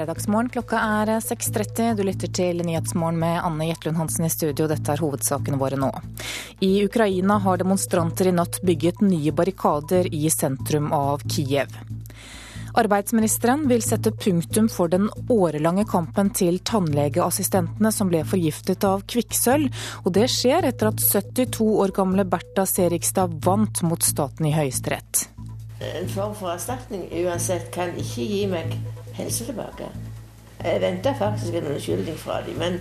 fredagsmorgen. Klokka er 6.30. Du lytter til Nyhetsmorgen med Anne Jetlund Hansen i studio. Dette er hovedsakene våre nå. I Ukraina har demonstranter i natt bygget nye barrikader i sentrum av Kiev. Arbeidsministeren vil sette punktum for den årelange kampen til tannlegeassistentene som ble forgiftet av kvikksølv. Og det skjer etter at 72 år gamle Bertha Serigstad vant mot staten i Høyesterett. En form for erstatning uansett kan ikke gi meg helse tilbake. Jeg venter faktisk en unnskyldning fra dem, men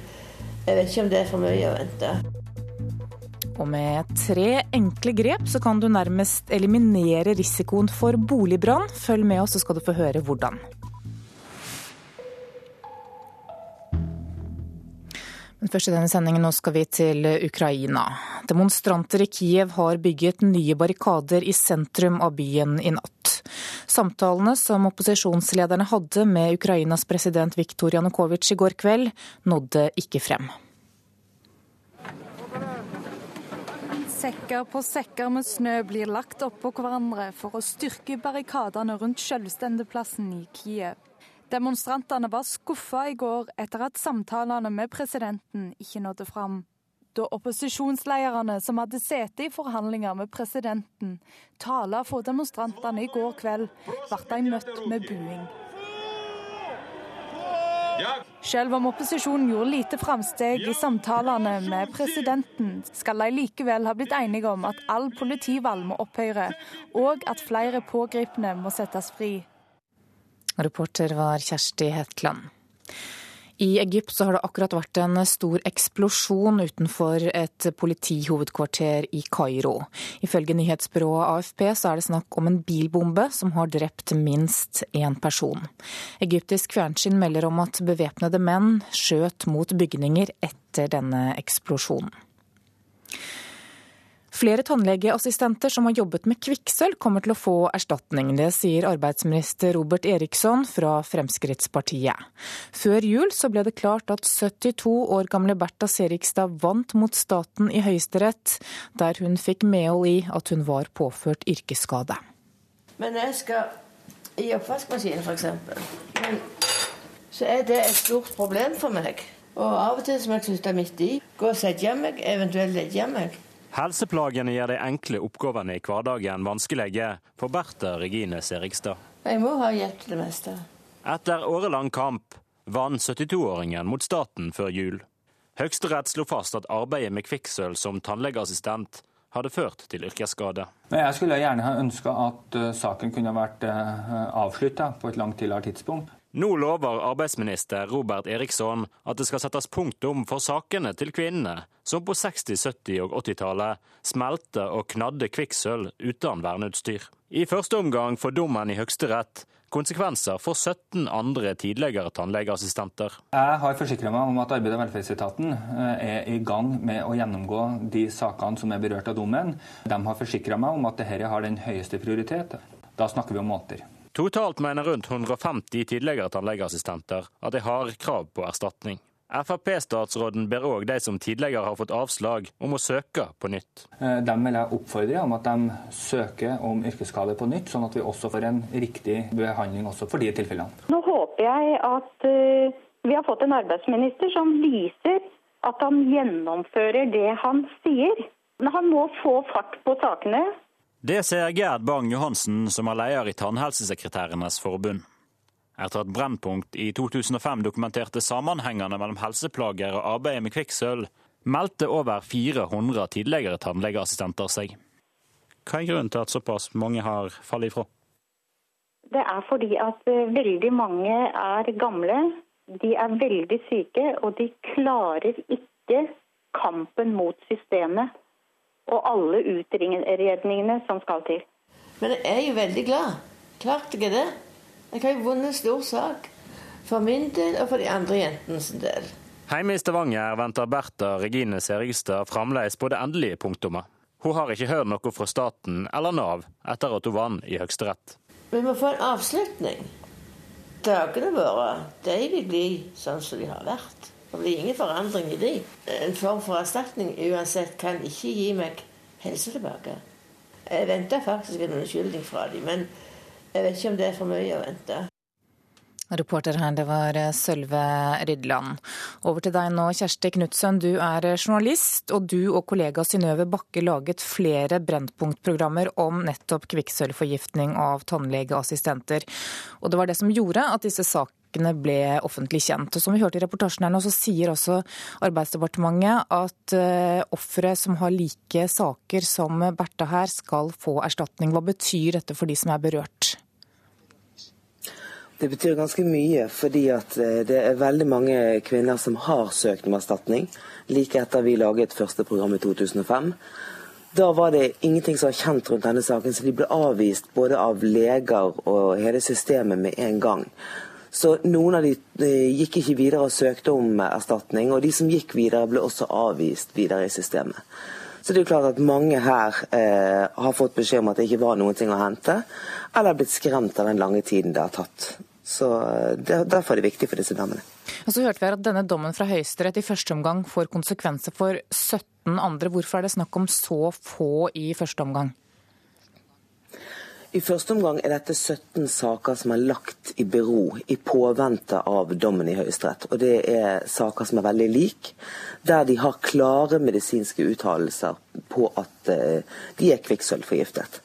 jeg vet ikke om det er for mye å vente. Og med tre enkle grep så kan du nærmest eliminere risikoen for boligbrann. Følg med oss, så skal du få høre hvordan. Men først i denne sendingen nå skal vi til Ukraina. Demonstranter i Kiev har bygget nye barrikader i sentrum av byen i natt. Samtalene som opposisjonslederne hadde med Ukrainas president Viktor Janukovitsj i går kveld, nådde ikke frem. Sekker på sekker med snø blir lagt oppå hverandre for å styrke barrikadene rundt selvstendeplassen i Kiev. Demonstrantene var skuffa i går etter at samtalene med presidenten ikke nådde fram. Da opposisjonslederne som hadde sete i forhandlinger med presidenten, tala for demonstrantene i går kveld, ble de møtt med buing. Selv om opposisjonen gjorde lite framsteg i samtalene med presidenten, skal de likevel ha blitt enige om at all politivalg må opphøre, og at flere pågripne må settes fri. Reporter var Kjersti Hetland. I Egypt så har det akkurat vært en stor eksplosjon utenfor et politihovedkvarter i Kairo. Ifølge nyhetsbyrået AFP så er det snakk om en bilbombe som har drept minst én person. Egyptisk fjernsyn melder om at bevæpnede menn skjøt mot bygninger etter denne eksplosjonen. Flere tannlegeassistenter som har jobbet med kvikksølv, kommer til å få erstatning. Det sier arbeidsminister Robert Eriksson fra Fremskrittspartiet. Før jul så ble det klart at 72 år gamle Bertha Serigstad vant mot staten i Høyesterett, der hun fikk medhold i at hun var påført yrkesskade. Men jeg skal i oppvaskmaskinen, f.eks., så er det et stort problem for meg. Og av og til må jeg slutte midt i. Gå og sette meg, eventuelt legge meg. Helseplagene gjør de enkle oppgavene i hverdagen vanskelige for Bertha Regine Serigstad. Jeg må ha hjelp til det meste. Etter årelang kamp vant 72-åringen mot staten før jul. Høyesterett slo fast at arbeidet med kvikksølv som tannlegeassistent hadde ført til yrkesskade. Jeg skulle gjerne ha ønska at eh, saken kunne vært eh, avslutta på et langt tidligere tidspunkt. Nå lover arbeidsminister Robert Eriksson at det skal settes punktum for sakene til kvinnene som på 60-, 70- og 80-tallet smelte og knadde kvikksølv uten verneutstyr. I første omgang får dommen i Høyesterett konsekvenser for 17 andre tidligere tannlegeassistenter. Jeg har forsikra meg om at Arbeids- og velferdsetaten eh, er i gang med å gjennomgå de sakene som er berørt av dommen. De har forsikra meg om at dette har den høyeste prioritet. Da snakker vi om måneder. Totalt mener rundt 150 tidligere tannlegeassistenter at de har krav på erstatning. Frp-statsråden ber òg de som tidligere har fått avslag, om å søke på nytt. Eh, dem vil jeg oppfordre om at de søker om yrkesskade på nytt, sånn at vi også får en riktig behandling også for de tilfellene. Nå håper jeg at eh, vi har fått en arbeidsminister som viser at han gjennomfører det han sier. Men han må få fart på sakene. Det sier Gerd Bang Johansen, som er leder i Tannhelsesekretærenes forbund. Etter at Brennpunkt i 2005 dokumenterte sammenhengene mellom helseplager og arbeidet med kvikksølv, meldte over 400 tidligere tannlegeassistenter seg. Hva er grunnen til at såpass mange har fallet ifra? Det er fordi at eh, veldig mange er gamle, de er veldig syke, og de klarer ikke kampen mot systemet og alle utredningene som skal til. Men jeg er jo veldig glad. Klart jeg er det. Jeg har jo vunnet en stor sak. For min del og for de andre jentenes del. Hjemme i Stavanger venter Bertha Regine Serigstad fremdeles på det endelige punktumet. Hun har ikke hørt noe fra staten eller Nav etter at hun vant i Høyesterett. Vi må få en avslutning. Dagene våre de vil bli sånn som de har vært. Det blir ingen forandring i de. En form for erstatning uansett kan ikke gi meg helse tilbake. Jeg venter faktisk en unnskyldning fra dem, men jeg vet ikke om det er for mye å vente. Reporter her, det var eh, Sølve Rydland. Over til deg nå, Kjersti Knutsen. Du er eh, journalist, og du og kollega Synnøve Bakke laget flere Brennpunkt-programmer om nettopp kvikksølvforgiftning av tannlegeassistenter. Og det var det som gjorde at disse sakene ble offentlig kjent. Og som vi hørte i reportasjen her nå, så sier også Arbeidsdepartementet at uh, ofre som har like saker som Bertha her, skal få erstatning. Hva betyr dette for de som er berørt? Det betyr ganske mye, fordi eh, det er veldig mange kvinner som har søkt om erstatning, like etter vi laget første program i 2005. Da var det ingenting som var kjent rundt denne saken, så de ble avvist både av leger og hele systemet med en gang. Så noen av de gikk ikke videre og søkte om erstatning, og de som gikk videre, ble også avvist videre i systemet. Så det er jo klart at mange her eh, har fått beskjed om at det ikke var noen ting å hente, eller blitt skremt av den lange tiden det har tatt. Så eh, det, Derfor er det viktig for disse damene. Og så hørte vi at denne dommen fra Høyesterett i første omgang får konsekvenser for 17 andre. Hvorfor er det snakk om så få i første omgang? I første omgang er dette 17 saker som er lagt i bero i påvente av dommen i Høyesterett. Og det er saker som er veldig like, der de har klare medisinske uttalelser på at eh, de er kvikksølvforgiftet.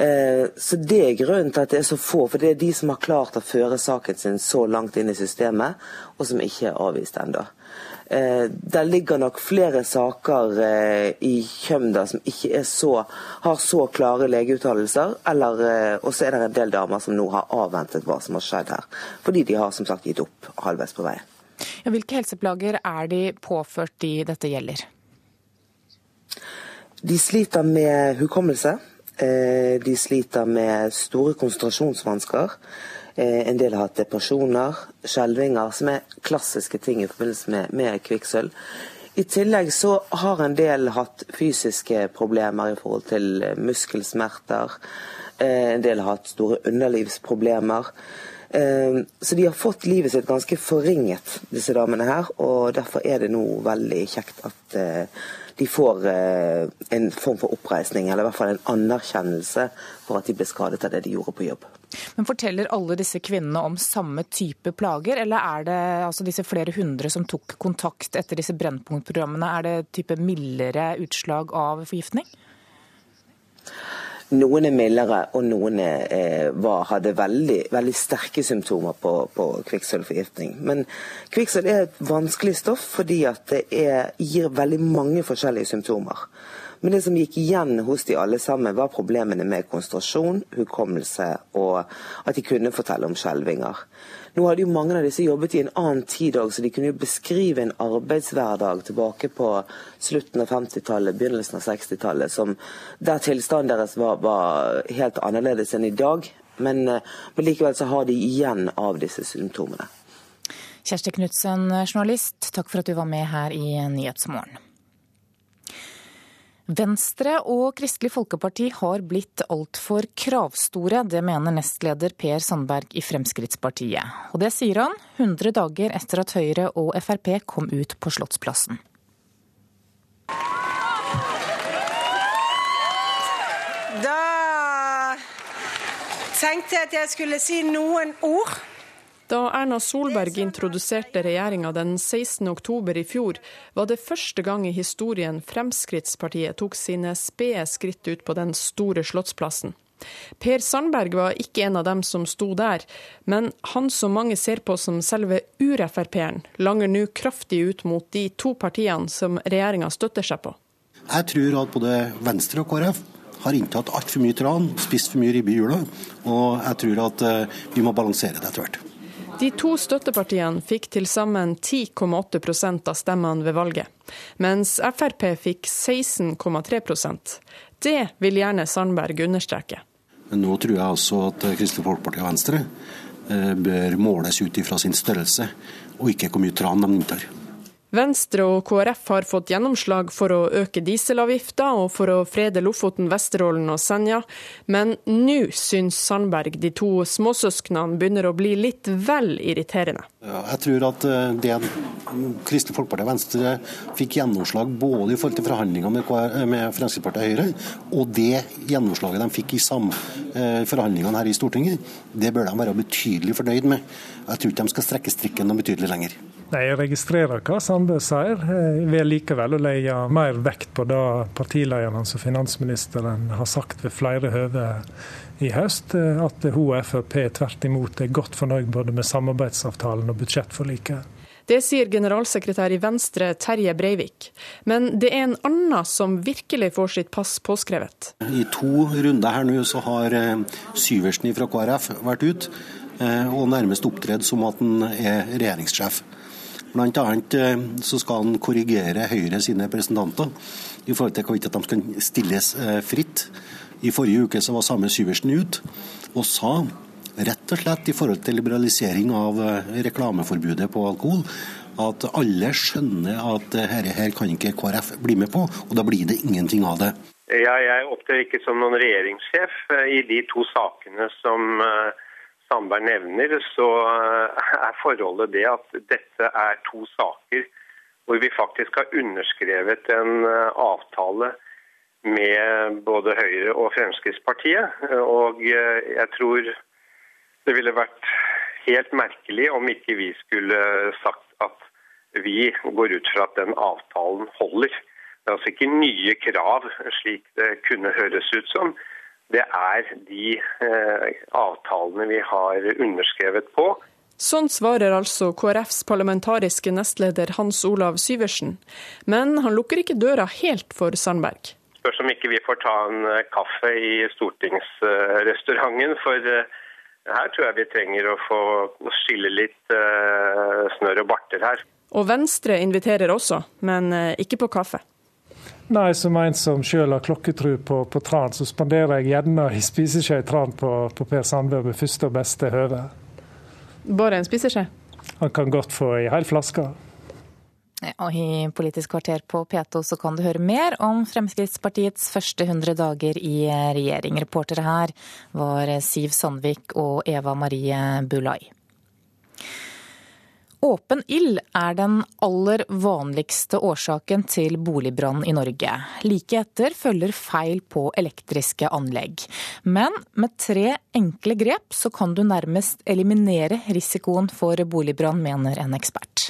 Eh, så Det er grunnen til at det er så få. For det er de som har klart å føre saken sin så langt inn i systemet, og som ikke er avvist ennå. Eh, der ligger nok flere saker eh, i Kjømda som ikke så, har så klare legeuttalelser. Og så er det en del damer som nå har avventet hva som har skjedd her. Fordi de har som sagt gitt opp halvveis på veien. Ja, hvilke helseplager er de påført de dette gjelder? De sliter med hukommelse. Eh, de sliter med store konsentrasjonsvansker. Eh, en del har hatt depresjoner, skjelvinger, som er klassiske ting i forbindelse med, med kvikksølv. I tillegg så har en del hatt fysiske problemer i forhold til muskelsmerter. Eh, en del har hatt store underlivsproblemer. Så de har fått livet sitt ganske forringet, disse damene her. Og derfor er det nå veldig kjekt at de får eh, en form for oppreisning, eller i hvert fall en anerkjennelse for at de ble skadet av det de gjorde på jobb. Men Forteller alle disse kvinnene om samme type plager, eller er det altså disse flere hundre som tok kontakt etter disse Brennpunktprogrammene, er det type mildere utslag av forgiftning? Noen er mildere, og noen er, eh, var, hadde veldig, veldig, sterke symptomer på, på kvikksølvforgiftning. Men kvikksølv er et vanskelig stoff fordi det er, gir veldig mange forskjellige symptomer. Men det som gikk igjen hos de alle sammen, var problemene med konsentrasjon, hukommelse og at de kunne fortelle om skjelvinger. Nå hadde jo mange av disse jobbet i en annen tid òg, så de kunne jo beskrive en arbeidshverdag tilbake på slutten av 50-tallet, begynnelsen av 60-tallet, der tilstanden deres var, var, helt annerledes enn i dag. Men, eh, men likevel så har de igjen av disse symptomene. Kjersti Knutsen, journalist, takk for at du var med her i Nyhetsmorgen. Venstre og Kristelig Folkeparti har blitt altfor kravstore. Det mener nestleder Per Sandberg i Fremskrittspartiet. Og det sier han 100 dager etter at Høyre og Frp kom ut på Slottsplassen. Da tenkte jeg at jeg skulle si noen ord da Erna Solberg introduserte regjeringa den 16.10 i fjor, var det første gang i historien Fremskrittspartiet tok sine spede skritt ut på den store slottsplassen. Per Sandberg var ikke en av dem som sto der, men han som mange ser på som selve ur-Frp-en, langer nå kraftig ut mot de to partiene som regjeringa støtter seg på. Jeg tror at både Venstre og KrF har inntatt altfor mye tran, spist for mye ribbe i jula, og jeg tror at eh, vi må balansere det etter hvert. De to støttepartiene fikk til sammen 10,8% av stemmene ved valget, mens Frp fikk 16,3% Det vil gjerne Sandberg understreke. Nå tror jeg også at Kristelig Folkeparti og Venstre eh, bør måles ut ifra sin størrelse, og ikke hvor mye tran de inntar. Venstre og KrF har fått gjennomslag for å øke dieselavgifta og for å frede Lofoten, Vesterålen og Senja, men nå syns Sandberg de to småsøsknene begynner å bli litt vel irriterende. Jeg tror at eh, det Kristelig Folkeparti og Venstre fikk gjennomslag både i forhold til forhandlingene med Fremskrittspartiet og Høyre, og det gjennomslaget de fikk i eh, forhandlingene her i Stortinget, det bør de være betydelig fornøyd med. Jeg tror ikke de skal strekke strikken noe betydelig lenger. Nei, Jeg registrerer hva Sande sier. Jeg vil likevel legge mer vekt på det partilederen og finansministeren har sagt ved flere høve i høst, eh, at hun og Frp tvert imot er godt fornøyd både med samarbeidsavtalen og budsjettforliket. Det sier generalsekretær i Venstre Terje Breivik. Men det er en annen som virkelig får sitt pass påskrevet. I to runder her nå så har eh, Syversen fra KrF vært ute eh, og nærmest opptredd som at han er regjeringssjef. Blant annet så skal han korrigere Høyre sine representanter i forhold til hvorvidt de skal stilles fritt i forrige uke så var samme Syversen ut og sa rett og slett i forhold til liberalisering av eh, reklameforbudet på alkohol, at alle skjønner at dette her kan ikke KrF bli med på, og da blir det ingenting av det. Jeg opptrer ikke som noen regjeringssjef. Eh, I de to sakene som eh, Sandberg nevner, så er forholdet det at dette er to saker hvor vi faktisk har underskrevet en avtale med både Høyre og Fremskrittspartiet. Og eh, jeg tror det ville vært helt merkelig om ikke vi skulle sagt at vi går ut fra at den avtalen holder. Det er altså ikke nye krav, slik det kunne høres ut som. Det er de eh, avtalene vi har underskrevet på. Sånn svarer altså KrFs parlamentariske nestleder Hans Olav Syversen. Men han lukker ikke døra helt for Sandberg. Spørs om ikke vi får ta en eh, kaffe i stortingsrestauranten. For eh, her tror jeg vi trenger å få skille litt eh, snørr og barter her. Og Venstre inviterer også, men ikke på kaffe. Nei, som en som sjøl har klokketru på, på, tran, så spanderer jeg gjerne ei spiseskje tran på, på Per Sandberg med første og beste høve. Bare en spiseskje? Han kan godt få ei hel flaske. Og I Politisk kvarter på P2 så kan du høre mer om Fremskrittspartiets første 100 dager i regjering. Reportere her var Siv Sandvik og Eva Marie Bulai. Åpen ild er den aller vanligste årsaken til boligbrann i Norge. Like etter følger feil på elektriske anlegg. Men med tre enkle grep så kan du nærmest eliminere risikoen for boligbrann, mener en ekspert.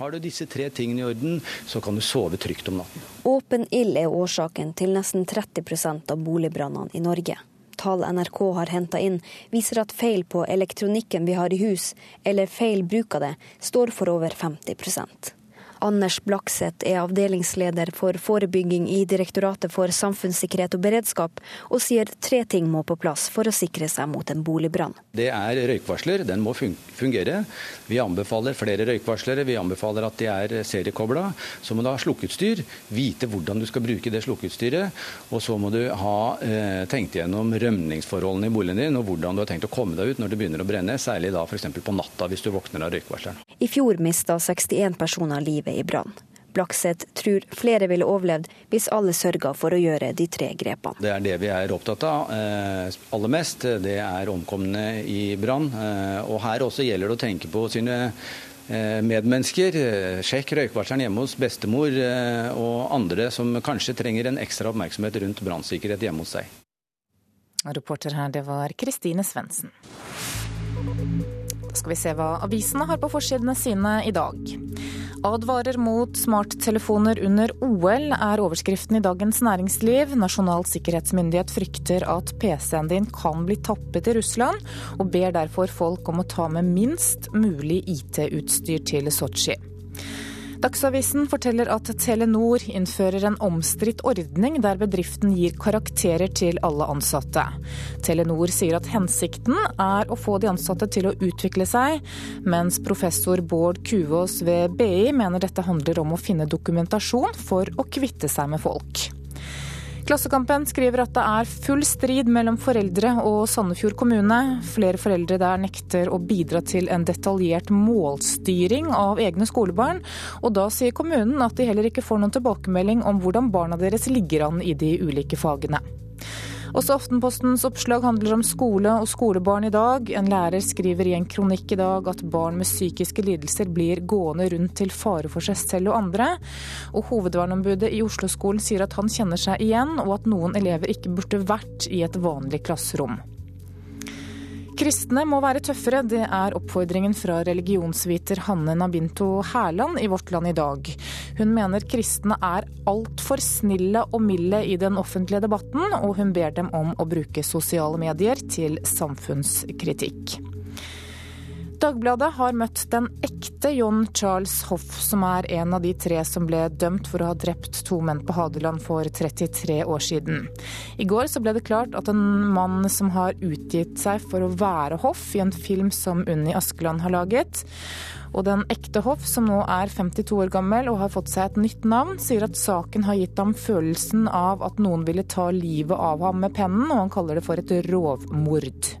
Har du disse tre tingene i orden, så kan du sove trygt om natten. Åpen ild er årsaken til nesten 30% av boligbrannene i Norge. Tall NRK har henta inn, viser at feil på elektronikken vi har i hus, eller feil bruk av det, står for over 50 Anders Blakseth er avdelingsleder for forebygging i Direktoratet for samfunnssikkerhet og beredskap, og sier tre ting må på plass for å sikre seg mot en boligbrann. Det er røykvarsler, den må fungere. Vi anbefaler flere røykvarslere, vi anbefaler at de er seriekobla. Så må du ha slukkeutstyr, vite hvordan du skal bruke det slukkeutstyret. Og så må du ha eh, tenkt gjennom rømningsforholdene i boligen din, og hvordan du har tenkt å komme deg ut når det begynner å brenne, særlig da f.eks. på natta hvis du våkner av røykvarsleren. I fjor mista 61 personer livet i brann. Blakseth tror flere ville overlevd hvis alle sørga for å gjøre de tre grepene. Det er det vi er opptatt av eh, aller mest. Det er omkomne i brann. Eh, og her også gjelder det å tenke på sine eh, medmennesker. Sjekk røykvarsleren hjemme hos bestemor og andre som kanskje trenger en ekstra oppmerksomhet rundt brannsikkerhet hjemme hos seg. Reporter her, det var Kristine Svendsen. Da skal vi se hva avisene har på forsidene sine i dag. Advarer mot smarttelefoner under OL, er overskriften i Dagens Næringsliv. Nasjonal sikkerhetsmyndighet frykter at PC-en din kan bli tappet i Russland, og ber derfor folk om å ta med minst mulig IT-utstyr til Sotsji. Dagsavisen forteller at Telenor innfører en omstridt ordning der bedriften gir karakterer til alle ansatte. Telenor sier at hensikten er å få de ansatte til å utvikle seg, mens professor Bård Kuvås ved BI mener dette handler om å finne dokumentasjon for å kvitte seg med folk. Klassekampen skriver at det er full strid mellom foreldre og Sandefjord kommune. Flere foreldre der nekter å bidra til en detaljert målstyring av egne skolebarn. Og da sier kommunen at de heller ikke får noen tilbakemelding om hvordan barna deres ligger an i de ulike fagene. Også Aftenpostens oppslag handler om skole og skolebarn i dag. En lærer skriver i en kronikk i dag at barn med psykiske lidelser blir gående rundt til fare for seg selv og andre. Og hovedverneombudet i Oslo-skolen sier at han kjenner seg igjen, og at noen elever ikke burde vært i et vanlig klasserom. Kristne må være tøffere, det er oppfordringen fra religionsviter Hanne Nabinto Hærland i Vårt Land i dag. Hun mener kristne er altfor snille og milde i den offentlige debatten, og hun ber dem om å bruke sosiale medier til samfunnskritikk. Dagbladet har møtt den ekte John Charles Hoff, som er en av de tre som ble dømt for å ha drept to menn på Hadeland for 33 år siden. I går så ble det klart at en mann som har utgitt seg for å være Hoff i en film som Unni Askeland har laget, og den ekte Hoff, som nå er 52 år gammel og har fått seg et nytt navn, sier at saken har gitt ham følelsen av at noen ville ta livet av ham med pennen, og han kaller det for et rovmord.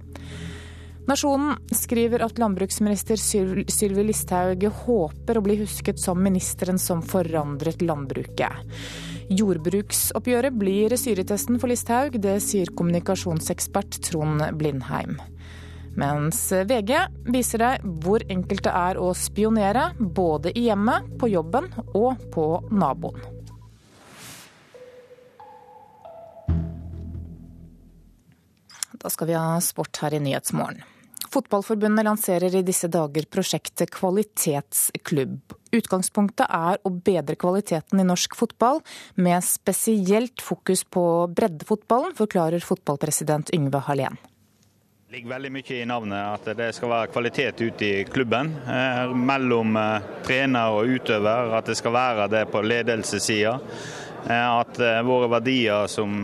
Nasjonen skriver at landbruksminister Sylvi Listhaug håper å bli husket som ministeren som forandret landbruket. Jordbruksoppgjøret blir syretesten for Listhaug, det sier kommunikasjonsekspert Trond Blindheim. Mens VG viser deg hvor enkelt det er å spionere, både i hjemmet, på jobben og på naboen. Da skal vi ha sport her i Nyhetsmorgen. Fotballforbundet lanserer i disse dager prosjektet Kvalitetsklubb. Utgangspunktet er å bedre kvaliteten i norsk fotball, med spesielt fokus på breddefotballen, forklarer fotballpresident Yngve Hallén. Det ligger veldig mye i navnet at det skal være kvalitet ute i klubben. Eh, mellom eh, trener og utøver, at det skal være det på ledelsessida. Eh, at våre verdier som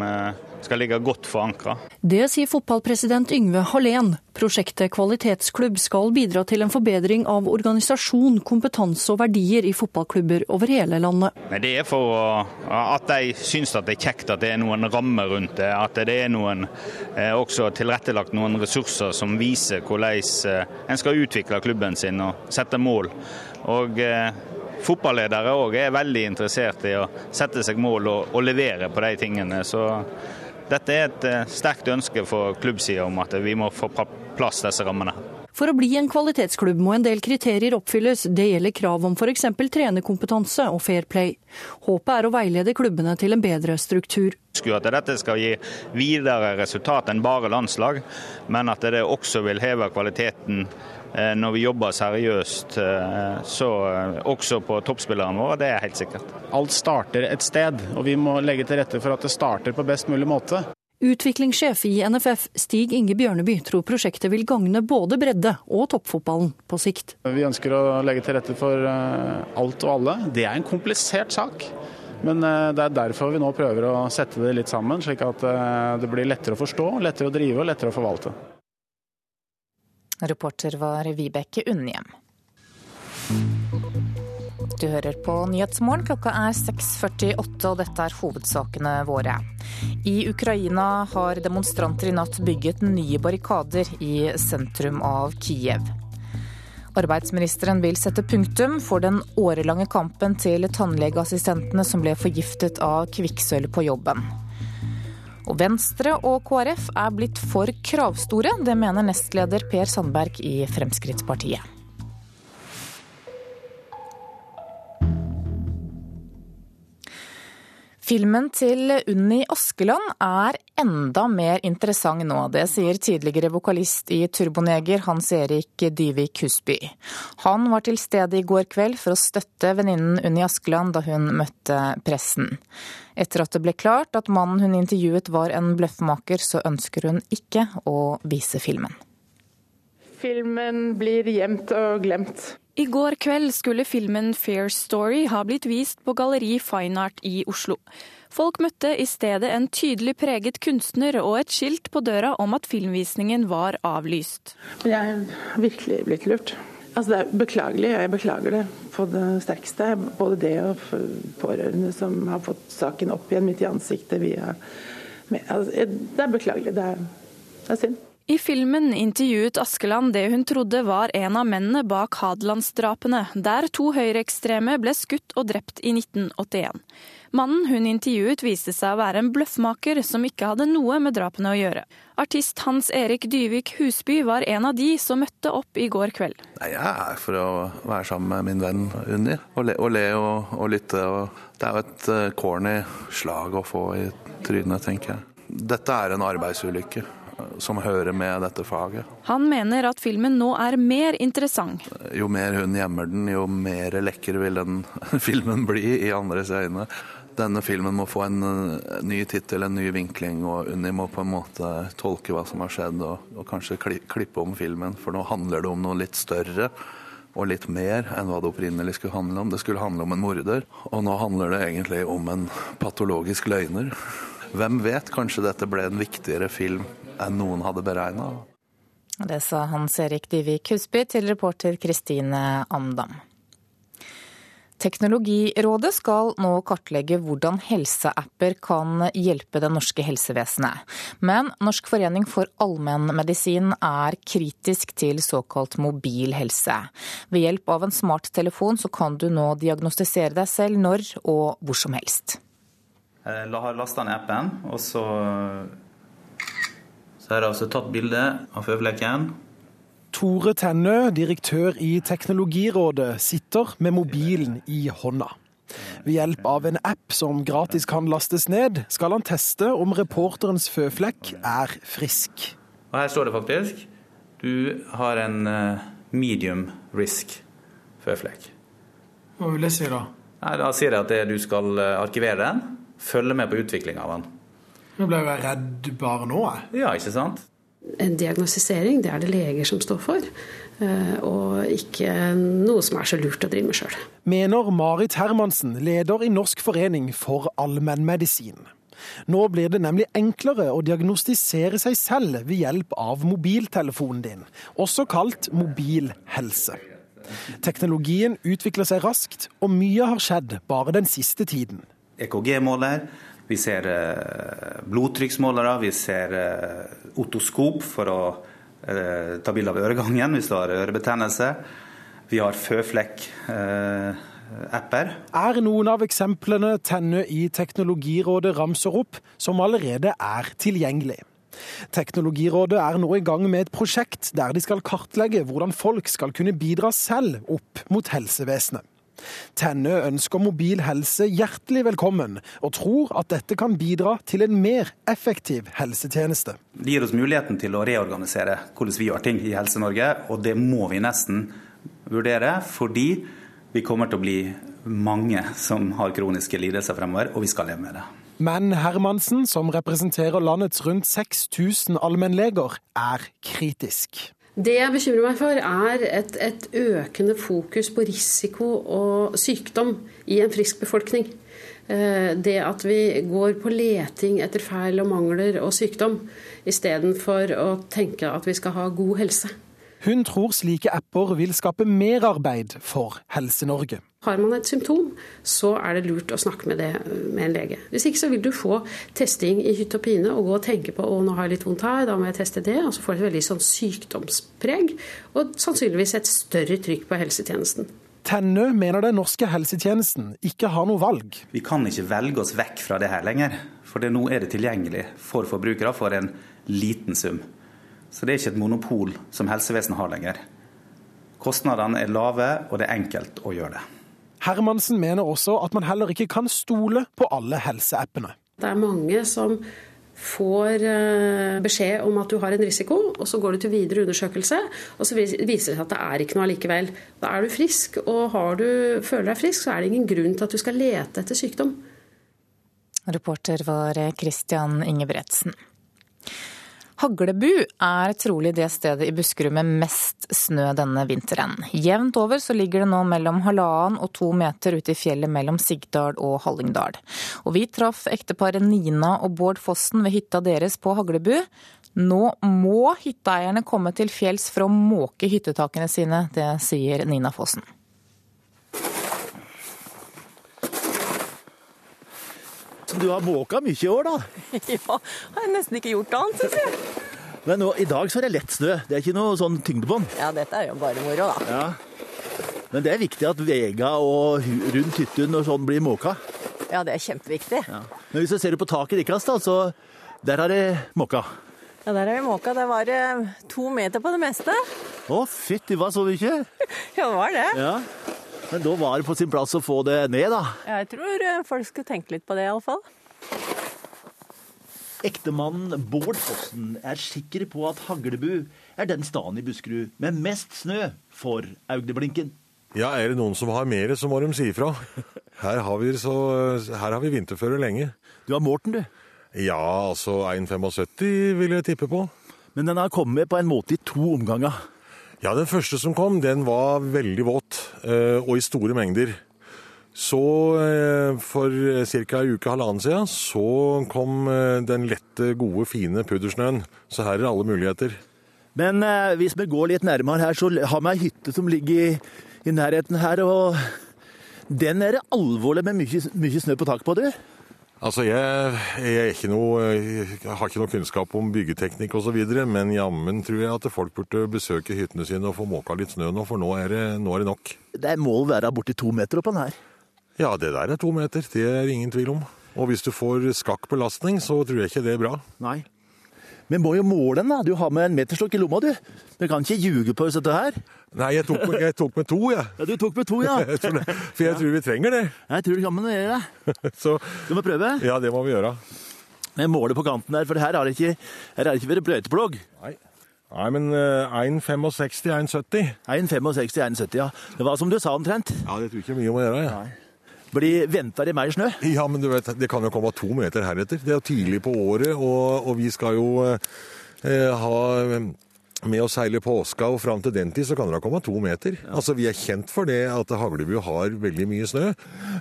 skal ligge godt forankra. Det sier fotballpresident Yngve Hallén. Prosjektet Kvalitetsklubb skal bidra til en forbedring av organisasjon, kompetanse og verdier i fotballklubber over hele landet. Det er for at de syns det er kjekt at det er noen rammer rundt det. At det er noen, eh, også tilrettelagt noen ressurser som viser hvordan eh, en skal utvikle klubben sin og sette mål. Og eh, Fotballedere òg er veldig interessert i å sette seg mål og, og levere på de tingene. Så dette er et eh, sterkt ønske for klubbsida om at vi må få plass disse rammene. For å bli en kvalitetsklubb må en del kriterier oppfylles. Det gjelder krav om f.eks. trenerkompetanse og fair play. Håpet er å veilede klubbene til en bedre struktur. At dette skal gi videre resultat enn bare landslag, men at det også vil heve kvaliteten når vi jobber seriøst, eh, så eh, også på toppspillerne våre. Det er helt sikkert. Alt starter et sted, og vi må legge til rette for at det starter på best mulig måte. Utviklingssjef i NFF Stig Inge Bjørneby tror prosjektet vil gagne både bredde og toppfotballen på sikt. Vi ønsker å legge til rette for alt og alle. Det er en komplisert sak. Men det er derfor vi nå prøver å sette det litt sammen, slik at det blir lettere å forstå, lettere å drive og lettere å forvalte. Reporter var Vibeke Unnhjem. Du hører på Nyhetsmorgen. Klokka er 6.48, og dette er hovedsakene våre. I Ukraina har demonstranter i natt bygget nye barrikader i sentrum av Kiev. Arbeidsministeren vil sette punktum for den årelange kampen til tannlegeassistentene som ble forgiftet av kvikksølv på jobben. Og Venstre og KrF er blitt for kravstore. Det mener nestleder Per Sandberg i Fremskrittspartiet. Filmen til Unni Askeland er enda mer interessant nå. Det sier tidligere vokalist i Turboneger Hans Erik Dyvik Husby. Han var til stede i går kveld for å støtte venninnen Unni Askeland da hun møtte pressen. Etter at det ble klart at mannen hun intervjuet var en bløffmaker, så ønsker hun ikke å vise filmen. Filmen blir gjemt og glemt. I går kveld skulle filmen Fair Story ha blitt vist på Galleri Fine Art i Oslo. Folk møtte i stedet en tydelig preget kunstner og et skilt på døra om at filmvisningen var avlyst. Jeg er virkelig blitt lurt. Altså det er beklagelig, og jeg beklager det på det sterkeste. Både det og pårørende som har fått saken opp igjen midt i ansiktet via altså, Det er beklagelig. Det er, det er synd. I filmen intervjuet Askeland det hun trodde var en av mennene bak Hadelandsdrapene, der to høyreekstreme ble skutt og drept i 1981. Mannen hun intervjuet viste seg å være en bløffmaker som ikke hadde noe med drapene å gjøre. Artist Hans Erik Dyvik Husby var en av de som møtte opp i går kveld. Jeg er for å være sammen med min venn Unni, og le og, le og, og lytte. Og det er jo et uh, corny slag å få i trynet, tenker jeg. Dette er en arbeidsulykke som hører med dette faget. Han mener at filmen nå er mer interessant. Jo mer hun gjemmer den, jo mer lekker vil den filmen bli i andres øyne. Denne filmen må få en ny tittel, en ny vinkling, og Unni må på en måte tolke hva som har skjedd, og, og kanskje klippe om filmen. For nå handler det om noe litt større og litt mer enn hva det opprinnelig skulle handle om. Det skulle handle om en morder, og nå handler det egentlig om en patologisk løgner. Hvem vet, kanskje dette ble en viktigere film enn noen hadde beregna. Det sa Hans Erik Dyvik Husby til reporter Kristine Amdam. Teknologirådet skal nå kartlegge hvordan helseapper kan hjelpe det norske helsevesenet. Men Norsk forening for allmennmedisin er kritisk til såkalt mobil helse. Ved hjelp av en smarttelefon så kan du nå diagnostisere deg selv når og hvor som helst. Jeg har lasta ned appen, og så så her har jeg altså tatt bilde av føflekken. Tore Tennø, direktør i Teknologirådet, sitter med mobilen i hånda. Ved hjelp av en app som gratis kan lastes ned, skal han teste om reporterens føflekk er frisk. Og her står det faktisk du har en eh, medium risk føflekk. Hva vil det si da? Nei, da sier jeg at du skal eh, arkivere den, følge med på utviklinga av den. Nå ble jeg redd bare nå, jeg. Ja, ikke sant? En diagnostisering det er det leger som står for, eh, og ikke noe som er så lurt å drive med sjøl. Mener Marit Hermansen, leder i Norsk forening for allmennmedisin. Nå blir det nemlig enklere å diagnostisere seg selv ved hjelp av mobiltelefonen din, også kalt mobil helse. Teknologien utvikler seg raskt, og mye har skjedd bare den siste tiden. EKG-måler, vi ser eh, blodtrykksmålere, vi ser eh, otoskop for å eh, ta bilde av øregangen hvis du har ørebetennelse. Vi har føflekk-apper. Er noen av eksemplene Tenne i Teknologirådet ramser opp, som allerede er tilgjengelig. Teknologirådet er nå i gang med et prosjekt der de skal kartlegge hvordan folk skal kunne bidra selv opp mot helsevesenet. Tenne ønsker mobil helse hjertelig velkommen, og tror at dette kan bidra til en mer effektiv helsetjeneste. Det gir oss muligheten til å reorganisere hvordan vi gjør ting i Helse-Norge, og det må vi nesten vurdere, fordi vi kommer til å bli mange som har kroniske lidelser fremover, og vi skal leve med det. Men Hermansen, som representerer landets rundt 6000 allmennleger, er kritisk. Det jeg bekymrer meg for, er et, et, økende fokus på risiko og sykdom i en frisk befolkning. Det at vi går på leting etter feil og mangler og sykdom, istedenfor å tenke at vi skal ha god helse. Hun tror slike apper vil skape merarbeid for Helse-Norge. Har man et symptom, så er det lurt å snakke med det med en lege. Hvis ikke så vil du få testing i hytt og pine og gå og tenke på å nå har jeg litt vondt her, da må jeg teste det. Og så får du et veldig sånn sykdomspreg, og sannsynligvis et større trykk på helsetjenesten. Tennø mener den norske helsetjenesten ikke har noe valg. Vi kan ikke velge oss vekk fra det her lenger. For det, nå er det tilgjengelig for forbrukere for en liten sum. Så det er ikke et monopol som helsevesenet har lenger. Kostnadene er lave, og det er enkelt å gjøre det. Hermansen mener også at man heller ikke kan stole på alle helseappene. Det er mange som får beskjed om at du har en risiko, og så går du til videre undersøkelse, og så viser det seg at det er ikke noe allikevel. Da er du frisk, og du, føler deg frisk, så er det ingen grunn til at du skal lete etter sykdom. Reporter var Christian Ingebretsen. Haglebu er trolig det stedet i Buskerud med mest snø denne vinteren. Jevnt over så ligger det nå mellom halvannen og to meter ute i fjellet mellom Sigdal og Hallingdal. Og vi traff ekteparet Nina og Bård Fossen ved hytta deres på Haglebu. Nå må hytteeierne komme til fjells for å måke hyttetakene sine, det sier Nina Fossen. Du har måka mye i år, da? Ja, har jeg nesten ikke gjort annet, syns jeg. Men nå, i dag så er det lett snø. Det er ikke noe sånn tyngde på den. Ja, dette er jo bare moro, da. Ja. Men det er viktig at vega og rundt hytten og sånn blir måka. Ja, det er kjempeviktig. Ja, Men hvis du ser på taket deres, da, så der har det måka. der er vi måka. Det var eh, to meter på det meste. Å, fytti, hva så mye? Ja, det var det. Ja. Men da var det på sin plass å få det ned, da. Jeg tror eh, folk skulle tenke litt på det, iallfall. Ektemannen Bård Fossen er sikker på at Haglebu er den staden i Buskerud med mest snø for Augdeblinken. Ja, er det noen som har mer, så må de si ifra. Her har vi, så, her har vi vinterføre lenge. Du har målt den, du? Ja, altså 1,75 vil jeg tippe på. Men den har kommet på en måte i to omganger. Ja, den første som kom, den var veldig våt, og i store mengder. Så eh, for ca. en uke halvannen siden så kom eh, den lette, gode, fine puddersnøen. Så her er alle muligheter. Men eh, hvis vi går litt nærmere her, så har vi ei hytte som ligger i, i nærheten her. Og den er det alvorlig med mye, mye snø på taket på, du. Altså, jeg, jeg, ikke noe, jeg har ikke noe kunnskap om byggeteknikk osv., men jammen tror jeg at folk burde besøke hyttene sine og få måka litt snø nå, for nå er det, nå er det nok. Det må være borti to meter oppå den her. Ja, det der er to meter. Det er ingen tvil om. Og hvis du får skakk belastning, så tror jeg ikke det er bra. Nei. Men må jo måle den, da. Du har med en meterstokk i lomma, du. Du kan ikke ljuge på dette her. Nei, jeg tok, jeg tok med to, jeg. Ja, du tok med to, ja. For jeg tror vi trenger det. Jeg tror kan gjøre det. Så, Skal vi prøve? Ja, det må vi gjøre. Jeg måler på kanten her, for her har det ikke, her har det ikke vært brøyteplogg. Nei. Nei, men uh, 1,65, 1,70. 1,65, 1,70, ja. Det var som du sa omtrent. Ja, det tror ikke mye om å gjøre. Ja. Blir venta det mer snø? Ja, men du vet, det kan jo komme to meter heretter. Det er jo tidlig på året, og, og vi skal jo eh, ha med å seile påska, og fram til den tid så kan det ha kommet to meter. Ja. Altså, Vi er kjent for det at Haglebu har veldig mye snø.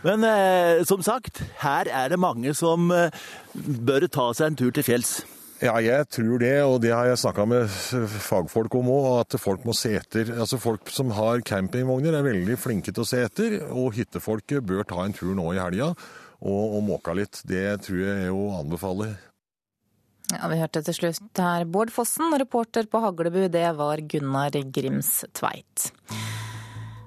Men eh, som sagt, her er det mange som eh, bør ta seg en tur til fjells. Ja, jeg tror det, og det har jeg snakka med fagfolk om òg, at folk må se etter. Altså Folk som har campingvogner er veldig flinke til å se etter, og hyttefolket bør ta en tur nå i helga og, og måke litt. Det tror jeg er å anbefale. Ja, Vi hørte til slutt her Bård Fossen, reporter på Haglebu, det var Gunnar Grims Tveit.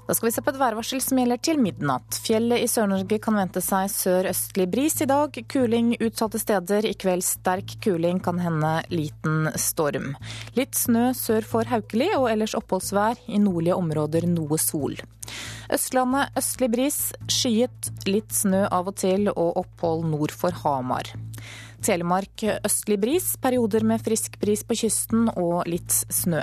Da skal vi se på et værvarsel som gjelder til midnatt. Fjellet i Sør-Norge kan vente seg sørøstlig bris i dag. Kuling utsatte steder. I kveld sterk kuling, kan hende liten storm. Litt snø sør for Haukeli, og ellers oppholdsvær. I nordlige områder noe sol. Østlandet østlig bris, skyet, litt snø av og til og opphold nord for Hamar. Telemark østlig bris, perioder med frisk bris på kysten og litt snø.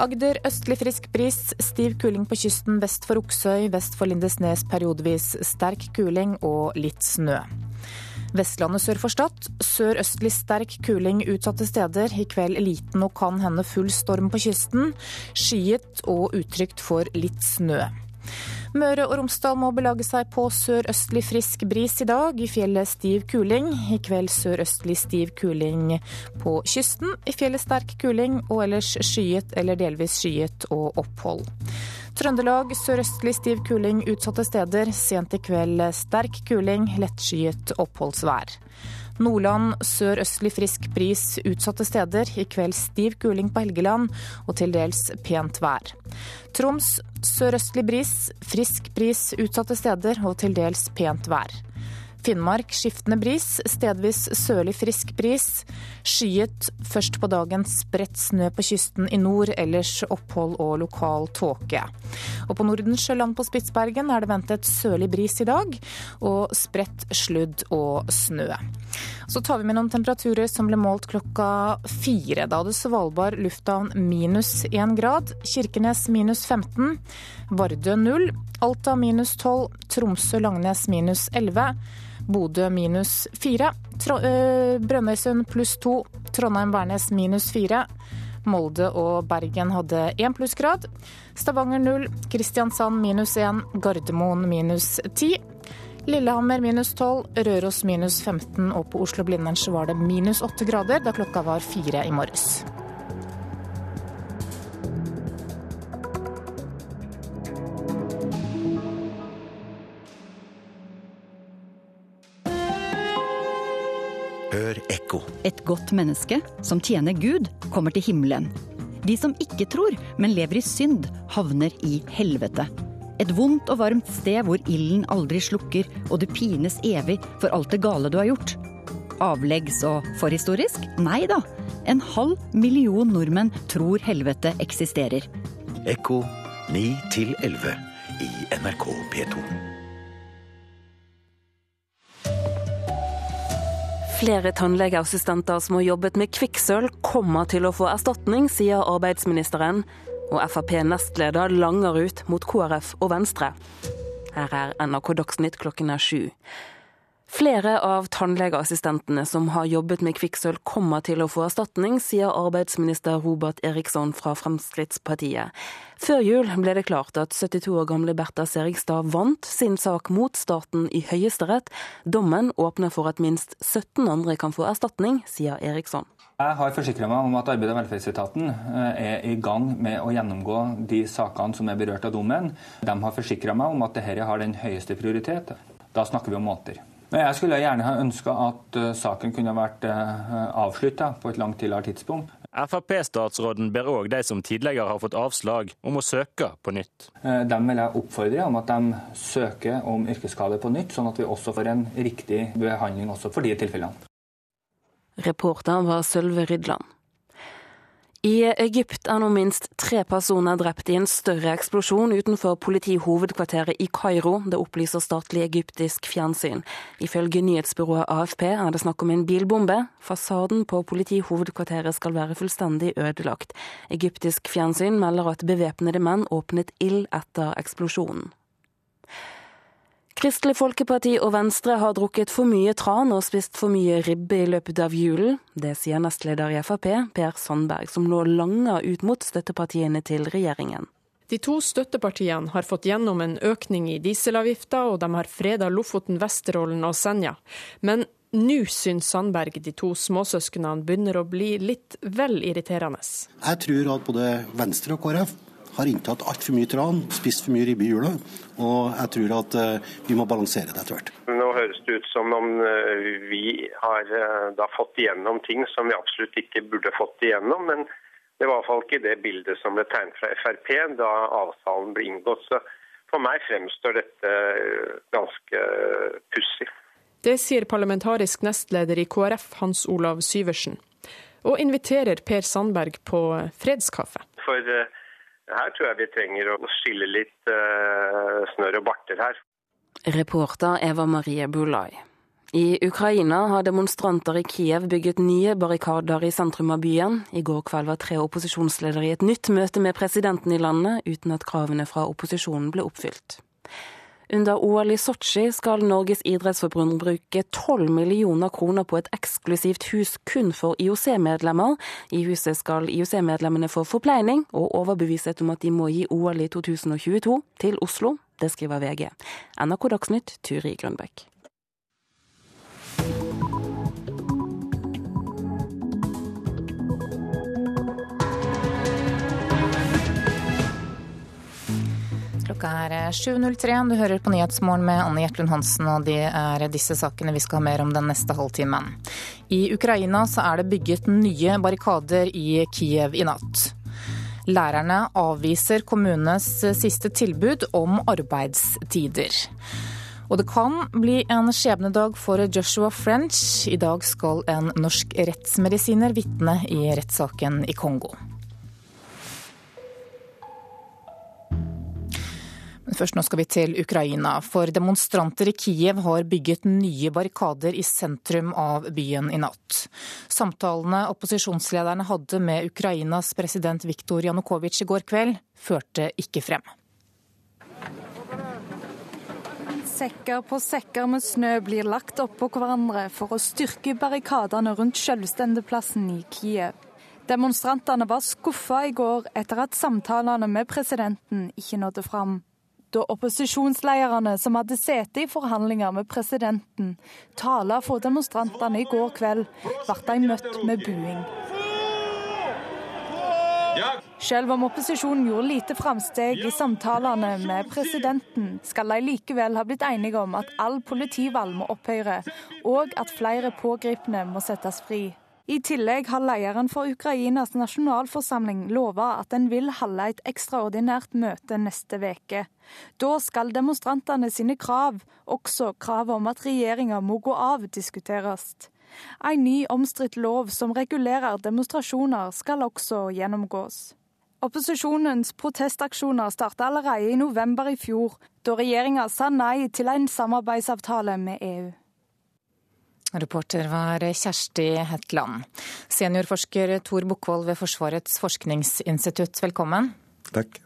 Agder østlig frisk bris, stiv kuling på kysten vest for Oksøy, vest for Lindesnes periodevis sterk kuling og litt snø. Vestlandet sør for Stad. Sørøstlig sterk kuling utsatte steder. I kveld liten og kan hende full storm på kysten. Skyet og utrygt for litt snø. Møre og Romsdal må belage seg på sørøstlig frisk bris i dag. I fjellet stiv kuling. I kveld sørøstlig stiv kuling på kysten. I fjellet sterk kuling, og ellers skyet eller delvis skyet og opphold. Trøndelag sørøstlig stiv kuling utsatte steder. Sent i kveld sterk kuling, lettskyet oppholdsvær. Nordland sørøstlig frisk bris utsatte steder. I kveld stiv kuling på Helgeland og til dels pent vær. Troms sørøstlig bris, frisk bris utsatte steder og til dels pent vær. Finnmark skiftende bris, stedvis sørlig frisk bris. Skyet først på dagen, spredt snø på kysten i nord, ellers opphold og lokal tåke. Og på Nordensjøland på Spitsbergen er det ventet sørlig bris i dag, og spredt sludd og snø. Så tar vi med noen temperaturer som ble målt klokka fire. Da hadde Svalbard lufthavn minus én grad, Kirkenes minus 15, Vardø null, Alta minus 12, Tromsø-Langnes minus 11. Bodø minus fire. Brønnøysund pluss to. Trondheim-Værnes minus fire. Molde og Bergen hadde én plussgrad. Stavanger null. Kristiansand minus én. Gardermoen minus ti. Lillehammer minus 12, Røros minus 15 og på Oslo-Blindern var det minus 8 grader da klokka var fire i morges. Hør ekko. Et godt menneske som tjener Gud, kommer til himmelen. De som ikke tror, men lever i synd, havner i helvete. Et vondt og varmt sted hvor ilden aldri slukker, og du pines evig for alt det gale du har gjort. Avleggs og forhistorisk? Nei da. En halv million nordmenn tror helvete eksisterer. Ekko 9 11 i NRK P2. Flere tannlegeassistenter som har jobbet med kvikksølv, kommer til å få erstatning, sier arbeidsministeren. Og Frp-nestleder langer ut mot KrF og Venstre. Her er NRK Dagsnytt klokken er sju. Flere av tannlegeassistentene som har jobbet med kvikksølv kommer til å få erstatning, sier arbeidsminister Robert Eriksson fra Fremskrittspartiet. Før jul ble det klart at 72 år gamle Bertha Serigstad vant sin sak mot staten i Høyesterett. Dommen åpner for at minst 17 andre kan få erstatning, sier Eriksson. Jeg har forsikra meg om at Arbeids- og velferdsetaten eh, er i gang med å gjennomgå de sakene som er berørt av dommen. De har forsikra meg om at dette har den høyeste prioritet. Da snakker vi om måneder. Jeg skulle gjerne ha ønska at uh, saken kunne vært uh, avslutta på et langt tidligere tidspunkt. Frp-statsråden ber òg de som tidligere har fått avslag, om å søke på nytt. Uh, dem vil jeg oppfordre om at de søker om yrkesskade på nytt, sånn at vi også får en riktig behandling også for de tilfellene. Reporter var Sølve Rydland. I Egypt er nå minst tre personer drept i en større eksplosjon utenfor politihovedkvarteret i Kairo. Det opplyser statlig egyptisk fjernsyn. Ifølge nyhetsbyrået AFP er det snakk om en bilbombe. Fasaden på politihovedkvarteret skal være fullstendig ødelagt. Egyptisk fjernsyn melder at bevæpnede menn åpnet ild etter eksplosjonen. Kristelig Folkeparti og Venstre har drukket for mye tran og spist for mye ribbe i løpet av julen. Det sier nestleder i Frp, Per Sandberg, som nå langer ut mot støttepartiene til regjeringen. De to støttepartiene har fått gjennom en økning i dieselavgifta, og de har freda Lofoten, Vesterålen og Senja. Men nå syns Sandberg de to småsøsknene begynner å bli litt vel irriterende. Jeg tror at både Venstre og KrF har inntatt altfor mye tran, spist for mye ribbe i jula. Og jeg tror at uh, vi må balansere det etter hvert. Nå høres det ut som om uh, vi har uh, da fått igjennom ting som vi absolutt ikke burde fått igjennom. Men det var i hvert fall ikke det bildet som ble tegnet fra Frp da avtalen ble inngått. Så for meg fremstår dette ganske pussig. Det sier parlamentarisk nestleder i KrF, Hans Olav Syversen. Og inviterer Per Sandberg på fredskaffe. For her tror jeg vi trenger å skille litt uh, snørr og barter her. Reporter Eva Marie Bulai. I Ukraina har demonstranter i Kiev bygget nye barrikader i sentrum av byen. I går kveld var tre opposisjonsledere i et nytt møte med presidenten i landet, uten at kravene fra opposisjonen ble oppfylt. Under OL i Sotsji skal Norges idrettsforbund bruke 12 millioner kroner på et eksklusivt hus kun for IOC-medlemmer. I huset skal IOC-medlemmene få forpleining og overbeviset om at de må gi OL i 2022 til Oslo. Det skriver VG. NRK Dagsnytt, Turi Grønbekk. Klokka er 7.03. Du hører på Nyhetsmorgen med Anne Gjertlund Hansen, og det er disse sakene vi skal ha mer om den neste halvtimen. I Ukraina så er det bygget nye barrikader i Kiev i natt. Lærerne avviser kommunenes siste tilbud om arbeidstider. Og det kan bli en skjebnedag for Joshua French. I dag skal en norsk rettsmedisiner vitne i rettssaken i Kongo. Men først nå skal vi til Ukraina, for demonstranter i Kiev har bygget nye barrikader i sentrum av byen i natt. Samtalene opposisjonslederne hadde med Ukrainas president Viktor Janukovitsj i går kveld, førte ikke frem. Sekker på sekker med snø blir lagt oppå hverandre for å styrke barrikadene rundt selvstendeplassen i Kiev. Demonstrantene var skuffa i går etter at samtalene med presidenten ikke nådde fram da opposisjonslederne som hadde sete i forhandlinger med presidenten, tale for demonstrantene i går kveld, ble de møtt med buing. Selv om opposisjonen gjorde lite framsteg i samtalene med presidenten, skal de likevel ha blitt enige om at all politivalg må opphøre, og at flere pågripne må settes fri. I tillegg har lederen for Ukrainas nasjonalforsamling lova at den vil holde et ekstraordinært møte neste uke. Da skal demonstrantene sine krav, også kravet om at regjeringa må gå av, diskuteres. En ny omstridt lov som regulerer demonstrasjoner, skal også gjennomgås. Opposisjonens protestaksjoner starta allerede i november i fjor, da regjeringa sa nei til en samarbeidsavtale med EU. Reporter var Kjersti Hetland. Seniorforsker Tor Bukkvold ved Forsvarets forskningsinstitutt, velkommen. Takk.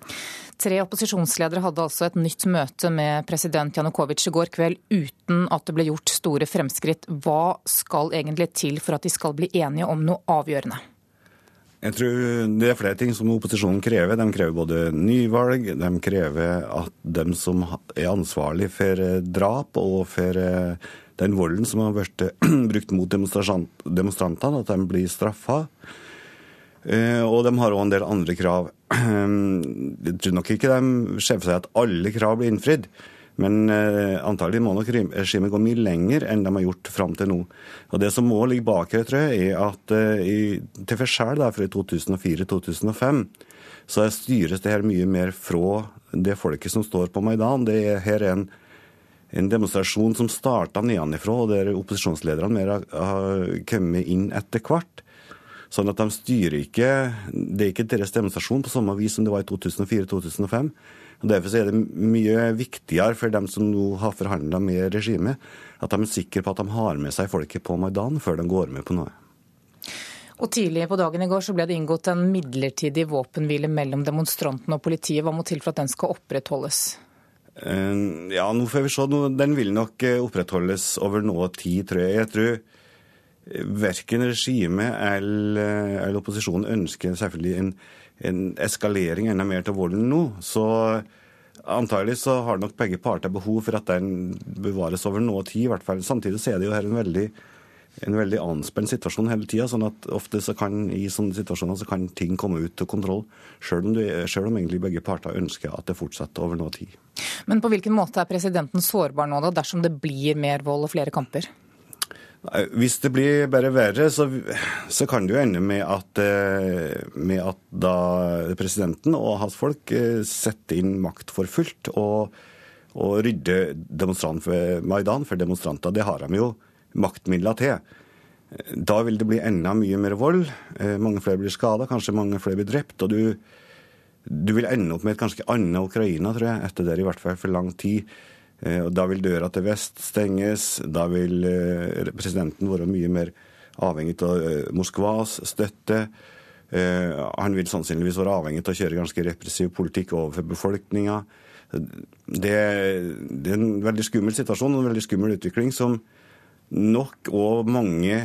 Tre opposisjonsledere hadde altså et nytt møte med president Janukovitsj i går kveld uten at det ble gjort store fremskritt. Hva skal egentlig til for at de skal bli enige om noe avgjørende? Jeg tror Det er flere ting som opposisjonen krever. De krever både nyvalg, de krever at de som er ansvarlig for eh, drap og for eh, den volden som har vært brukt mot demonstrantene, at de blir straffa. Eh, og de har òg en del andre krav. Jeg tror nok ikke de ser for seg at alle krav blir innfridd. Men eh, antagelig må nok regimet gå mye lenger enn de har gjort fram til nå. Og Det som må ligge bak her, tror jeg, er at eh, i, til forskjell fra 2004-2005, så styres det her mye mer fra det folket som står på Maidan. Det er her en, en demonstrasjon som starta nedenfra, og der opposisjonslederne mer har, kommet inn etter hvert. Sånn at de styrer ikke Det er ikke deres demonstrasjon på samme vis som det var i 2004-2005. Og Derfor er det mye viktigere for dem som nå har forhandla med regimet, at de er sikre på at de har med seg folket på Maidan før de går med på noe. Og Tidlig på dagen i går så ble det inngått en midlertidig våpenhvile mellom demonstrantene og politiet. Hva må til for at den skal opprettholdes? Eh, ja, nå får vi se. Den vil nok eh, opprettholdes over noe tid, tror jeg. Jeg tror eh, verken regimet eller, eller opposisjonen ønsker selvfølgelig en en eskalering enda mer til volden nå. Så antagelig så har nok begge parter behov for at den bevares over noe tid, i hvert fall. Samtidig så er det jo her en veldig, en veldig anspent situasjon hele tida. Sånn at ofte så kan i sånne situasjoner så kan ting komme ut til kontroll, sjøl om, om, egentlig begge parter ønsker at det fortsetter over noe tid. Men på hvilken måte er presidenten sårbar nå, da, dersom det blir mer vold og flere kamper? Hvis det blir bare verre, så, så, kan det jo ende med at, eh, med at da presidenten og hans folk eh, setter inn makt for fullt og, og rydder Maidan for demonstranter. Det har de jo maktmidler til. Da vil det bli enda mye mer vold. Eh, mange flere blir skada, kanskje mange flere blir drept. og du, du vil ende opp med et ganske annet Ukraina, tror jeg, etter det i hvert fall for lang tid. Eh, og Da vil døra til vest stenges. Da vil eh, presidenten være mye mer avhengig av Moskvas støtte. Han vil sannsynligvis være avhengig av å kjøre ganske repressiv politikk overfor befolkninga. Det, det, er en veldig skummel situasjon og en veldig skummel utvikling som nok og mange,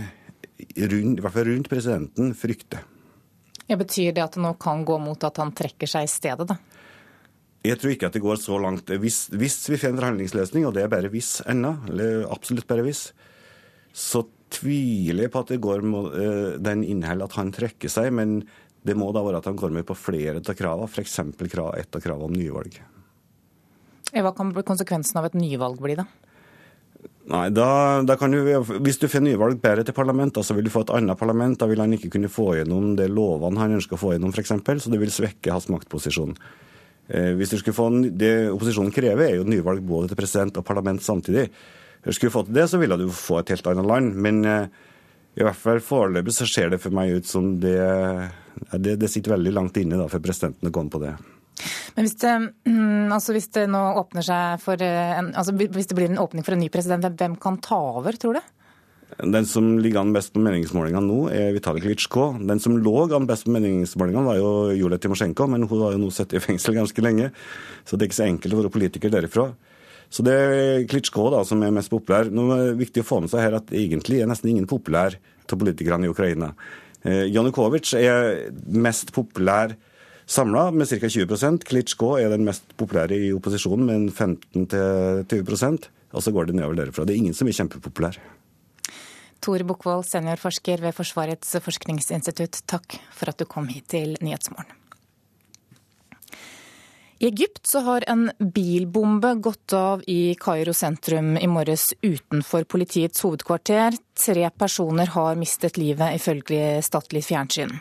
rundt, i hvert fall rundt presidenten, frykter. Ja, betyr det at det nå kan gå mot at han trekker seg i stedet, da? Jeg tror ikke at det går så langt. Hvis, hvis vi finner en forhandlingsløsning, og det er bare hvis ennå, eller absolutt bare hvis, så tviler jeg på at det går med uh, den innhold at han trekker seg. Men det må da være at han går med på flere av kravene, f.eks. Krav, et av kravene om nyvalg. Hva kan konsekvensen av et nyvalg bli, da? Nei, da, da kan du, Hvis du får nyvalg bedre til parlamentet, så vil du få et annet parlament. Da vil han ikke kunne få gjennom de lovene han ønsker å få gjennom, f.eks. Så det vil svekke hans maktposisjon. Eh, hvis du skulle få Det opposisjonen krever, er jo nyvalg både til president og parlament samtidig. Hvis du skulle fått det, så ville du få et helt annet land. Men eh, i hvert fall foreløpig så ser det for meg ut som det, det, det sitter veldig langt inne da, for presidenten å komme på det. Men hvis det, altså hvis det nå åpner seg for eh, en, altså hvis det blir en åpning for en ny president, hvem kan ta over, tror du? Den som ligger an best på meningsmålingene nå, er Vitalij Klitsjko. Den som lå an best på meningsmålingene, var jo Julia Timosjenko, men hun har jo nå sittet i fengsel ganske lenge. Så det er ikke så enkelt å være politiker derifra. Så det er Klitsjko da, som er mest populær. Nå er det viktig å få med seg her at egentlig er nesten ingen populær av politikerne i Ukraina. Eh, Janukovitsj er mest populær samla med ca. 20% Klitsjko er den mest populære i opposisjonen med 15-20 og så går det nedover derfra. Det er ingen som er kjempepopulær. Tor Bukkvold, seniorforsker ved Forsvarets forskningsinstitutt, takk for at du kom hit til Nyhetsmorgen. I Egypt så har en bilbombe gått av i Kairo sentrum i morges utenfor politiets hovedkvarter. Tre personer har mistet livet, ifølge statlig fjernsyn.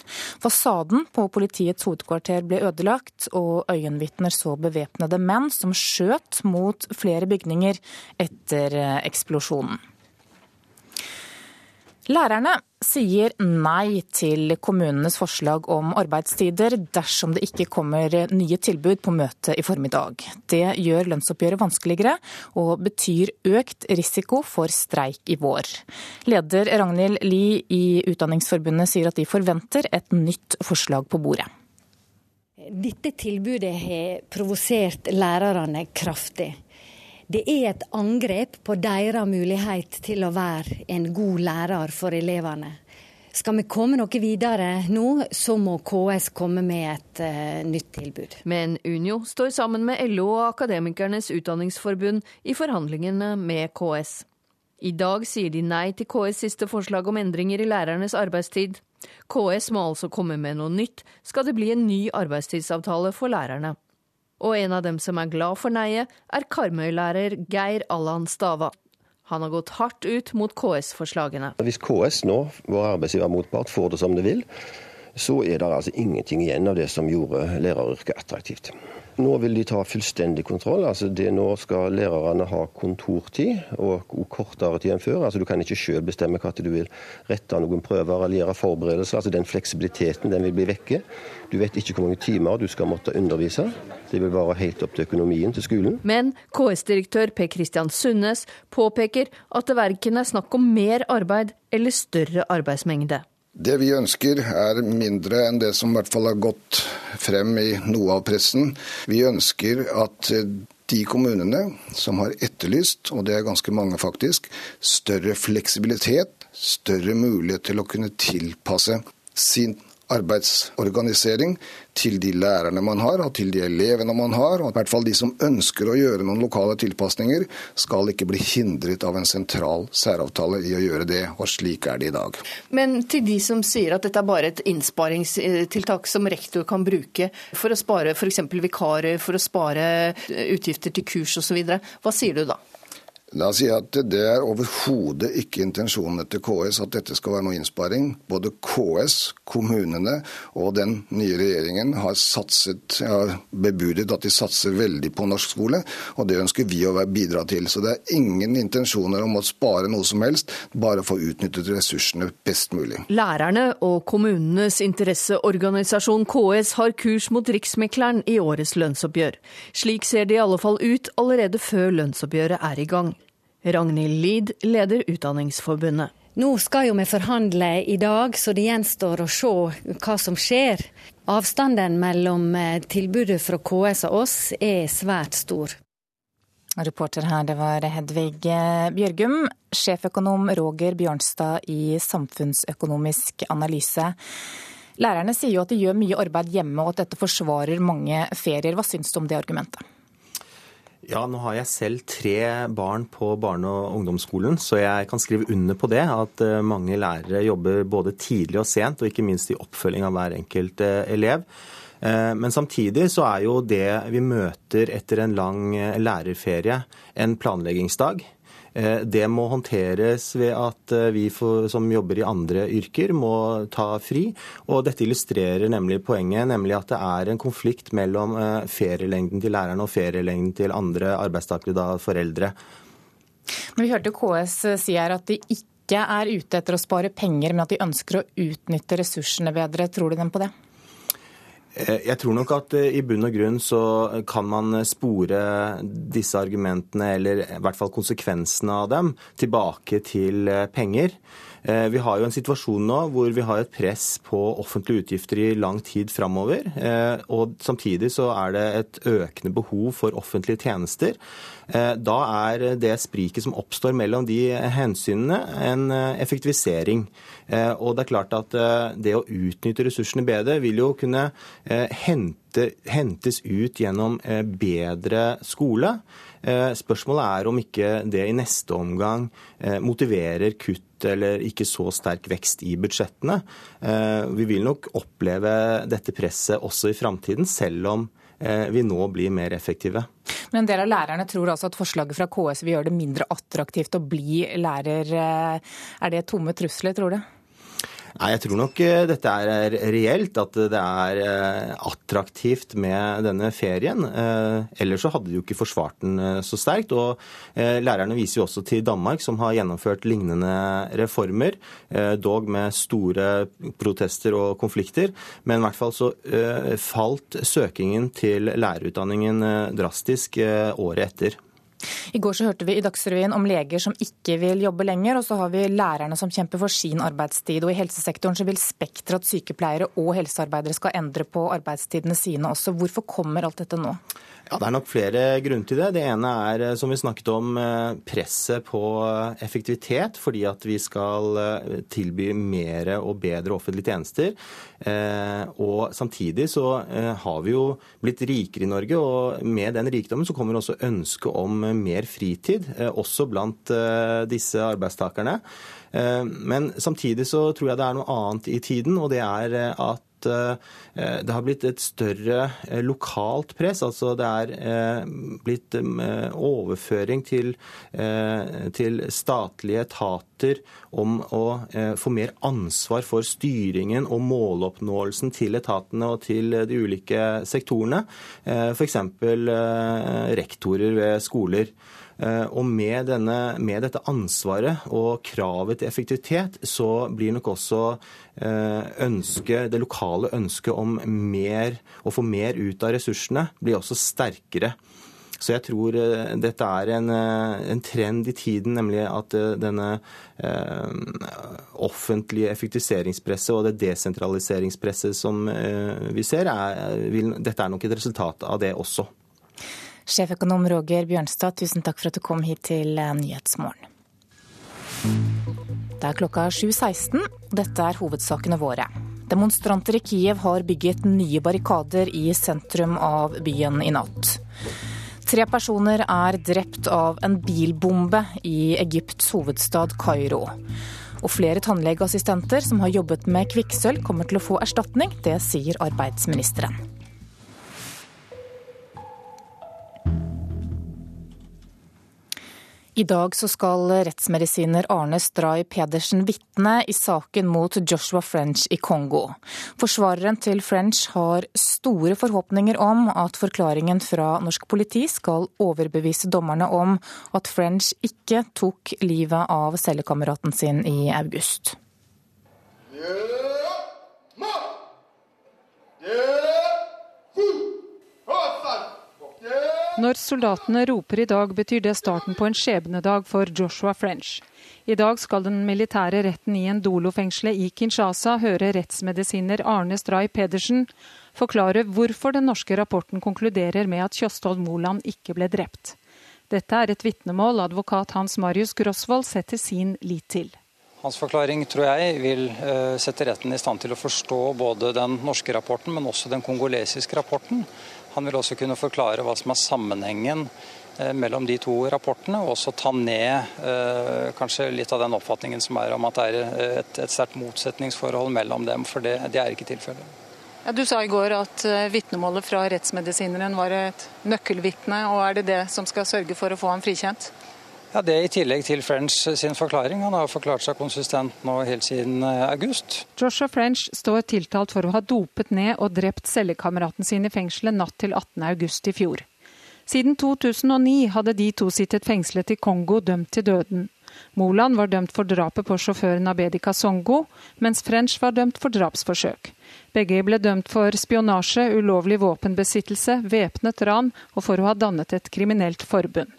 Fasaden på politiets hovedkvarter ble ødelagt, og øyenvitner så bevæpnede menn som skjøt mot flere bygninger etter eksplosjonen. Lærerne sier nei til kommunenes forslag om arbeidstider dersom det ikke kommer nye tilbud på møtet i formiddag. Det gjør lønnsoppgjøret vanskeligere og betyr økt risiko for streik i vår. Leder Ragnhild Lie i Utdanningsforbundet sier at de forventer et nytt forslag på bordet. Dette tilbudet har provosert lærerne kraftig. Det er et angrep på deres mulighet til å være en god lærer for elevene. Skal vi komme noe videre nå, så må KS komme med et uh, nytt tilbud. Men Unio står sammen med LO og Akademikernes utdanningsforbund i forhandlingene med KS. I dag sier de nei til KS siste forslag om endringer i lærernes arbeidstid. KS må altså komme med noe nytt, skal det bli en ny arbeidstidsavtale for lærerne. Og en av dem som er glad for neiet, er Karmøy-lærer Geir Allan Stava. Han har gått hardt ut mot KS-forslagene. Hvis KS nå, vår arbeidsgiver motpart, får det som det vil, så er det altså ingenting igjen av det som gjorde læreryrket attraktivt. Nå vil de ta fullstendig kontroll. altså det Nå skal lærerne ha kontortid, og kortere tid enn før. altså Du kan ikke selv bestemme hva du vil rette noen prøver eller gjøre forberedelser. altså Den fleksibiliteten den vil bli vekke. Du vet ikke hvor mange timer du skal måtte undervise. Det vil være helt opp til økonomien til skolen. Men KS-direktør Per Kristian Sundnes påpeker at det verken er snakk om mer arbeid eller større arbeidsmengde. Det vi ønsker er mindre enn det som i hvert fall har gått frem i noe av pressen. Vi ønsker at de kommunene som har etterlyst, og det er ganske mange faktisk, større fleksibilitet, større mulighet til å kunne tilpasse sin arbeidsorganisering til de lærerne man har, og til de elevene man har. og i hvert fall De som ønsker å gjøre noen lokale tilpasninger, skal ikke bli hindret av en sentral særavtale i å gjøre det. og Slik er det i dag. Men til de som sier at dette er bare et innsparingstiltak som rektor kan bruke for å spare f.eks. vikarer, for å spare utgifter til kurs osv., hva sier du da? La oss si at Det er overhodet ikke intensjonen til KS at dette skal være noe innsparing. Både KS, kommunene og den nye regjeringen har satset, har bebudet at de satser veldig på norsk skole, og det ønsker vi å bidra til. Så det er ingen intensjoner om å spare noe som helst, bare få utnyttet ressursene best mulig. Lærerne og kommunenes interesseorganisasjon KS har kurs mot Riksmekleren i årets lønnsoppgjør. Slik ser det i alle fall ut allerede før lønnsoppgjøret er i gang. Ragnhild Lid leder Utdanningsforbundet. Nå skal jo vi forhandle i dag, så det gjenstår å se hva som skjer. Avstanden mellom eh, tilbudet fra KS og oss er svært stor. Reporter her, det var Hedvig eh, Bjørgum. Sjeføkonom Roger Bjørnstad i Samfunnsøkonomisk analyse. Lærerne sier jo at de gjør mye arbeid hjemme, og at dette forsvarer mange ferier. Hva syns du om det argumentet? Ja, nå har jeg selv tre barn på barne- og ungdomsskolen, så jeg kan skrive under på det. At eh, mange lærere jobber både tidlig og sent, og ikke minst i oppfølging av hver enkelt eh, elev. Eh, men samtidig så er jo det vi møter etter en lang lærerferie, en planleggingsdag. Eh, det må håndteres ved at eh, vi som jobber i andre yrker, må ta fri. Og dette illustrerer nemlig poenget, nemlig at det er en konflikt mellom eh, ferielengden til lærerne og ferielengden til andre arbeidstakere, da foreldre. Men Vi hørte KS si her at de ikke er ute etter å spare penger, men at de ønsker å utnytte ressursene bedre. Tror du dem på det? Eh, jeg tror nok at eh, i bunn og grunn så kan man spore disse argumentene, eller i hvert fall konsekvensene av dem, tilbake til eh, penger. Vi har jo en situasjon nå hvor vi har et press på offentlige utgifter i lang tid framover. Og samtidig så er det et økende behov for offentlige tjenester. Da er det spriket som oppstår mellom de hensynene, en effektivisering. Og det er klart at det å utnytte ressursene bedre vil jo kunne Eh, hente, hentes ut gjennom eh, bedre skole. Eh, spørsmålet er om ikke det i neste omgang motiverer kutt eller ikke så sterk vekst i budsjettene. Vi vil nok oppleve dette presset også i framtiden, selv om vi nå blir mer effektive. Men en del av lærerne tror altså at forslaget fra KS vil gjøre det mindre attraktivt å bli lærer. Er det tomme trusler, tror du? Nei, Jeg tror nok eh, dette er reelt, at det er eh, attraktivt med denne ferien. Eh, ellers så hadde de jo ikke forsvart den så sterkt. Og lærerne viser jo også til Danmark, som har gjennomført lignende reformer, dog med store protester og konflikter. Men i hvert fall så falt søkingen til lærerutdanningen drastisk året etter. I går så hørte vi i Dagsrevyen om leger som ikke vil jobbe lenger, og så har vi lærerne som kjemper for sin arbeidstid. Og i helsesektoren så vil Spekter at sykepleiere og helsearbeidere skal endre på arbeidstidene sine også. Hvorfor kommer alt dette nå? Ja, Det er nok flere grunner til det. Det ene er, eh, som vi snakket om, eh, presset på effektivitet, fordi at vi skal eh, tilby mer og bedre offentlige tjenester. Og samtidig så har vi jo blitt rikere i Norge, og med den rikdommen så kommer også ønsket om mer fritid, også blant disse arbeidstakerne. Men samtidig så tror jeg det er noe annet i tiden, og det er at Eh, det har blitt et større eh, lokalt press. Altså det er eh, blitt overføring til, til statlige etater om å få mer ansvar for styringen og måloppnåelsen til etatene og til de ulike sektorene. F.eks. rektorer ved skoler. Og med, denne, med, dette ansvaret og kravet til effektivitet, så blir nok også ønske, det lokale ønsket om mer, å få mer ut av ressursene, blir også sterkere. Så jeg tror dette er en, en, trend i tiden, nemlig at denne eh, offentlige effektiviseringspresset og det desentraliseringspresset som eh, vi ser, er, vil, dette er nok et resultat av det også. Sjeføkonom Roger Bjørnstad, tusen takk for at du kom hit til eh, Nyhetsmorgen. Det er klokka 7.16. Dette er hovedsakene våre. Demonstranter i Kiev har bygget nye barrikader i sentrum av byen i natt. Tre personer er drept av en bilbombe i Egypts hovedstad Kairo. Og flere tannlegeassistenter som har jobbet med kvikksølv, kommer til å få erstatning. Det sier arbeidsministeren. I dag så skal rettsmedisiner Arne Stray Pedersen vitne i saken mot Joshua French i Kongo. Forsvareren til French har store forhåpninger om at forklaringen fra norsk politi skal overbevise dommerne om at French ikke tok livet av cellekameraten sin i august. Når soldatene roper i dag, betyr det starten på en skjebnedag for Joshua French. I dag skal den militære retten i Ndolo-fengselet i Kinshasa høre rettsmedisiner Arne Stray Pedersen forklare hvorfor den norske rapporten konkluderer med at Kjosthold Moland ikke ble drept. Dette er et vitnemål advokat Hans Marius Grosvold setter sin lit til. Hans forklaring tror jeg vil eh, sette retten i stand til å forstå både den norske rapporten, men også den kongolesiske rapporten. Han vil også kunne forklare hva som er sammenhengen eh, mellom de to rapportene, og også ta ned eh, kanskje litt av den oppfatningen som er om at det er eh, et, et sterkt motsetningsforhold mellom dem, for det, det er ikke tilfellet. Ja, du sa i går at vitnemålet fra rettsmedisineren var et nøkkelvitne, og er det det som skal sørge for å få ham frikjent? Ja, Det i tillegg til French sin forklaring. Han har forklart seg konsistent nå helt siden eh, august. Joshua French står tiltalt for å ha dopet ned og drept cellekameraten sin i fengselet natt til 18. august i fjor. Siden 2009 hadde de to sittet fengslet i Kongo dømt til døden. Moland var dømt for drapet på sjåføren Abedi Kasongo, mens French var dømt for drapsforsøk. Begge ble dømt for spionasje, ulovlig våpenbesittelse, væpnet ran og for å ha dannet et kriminelt forbund.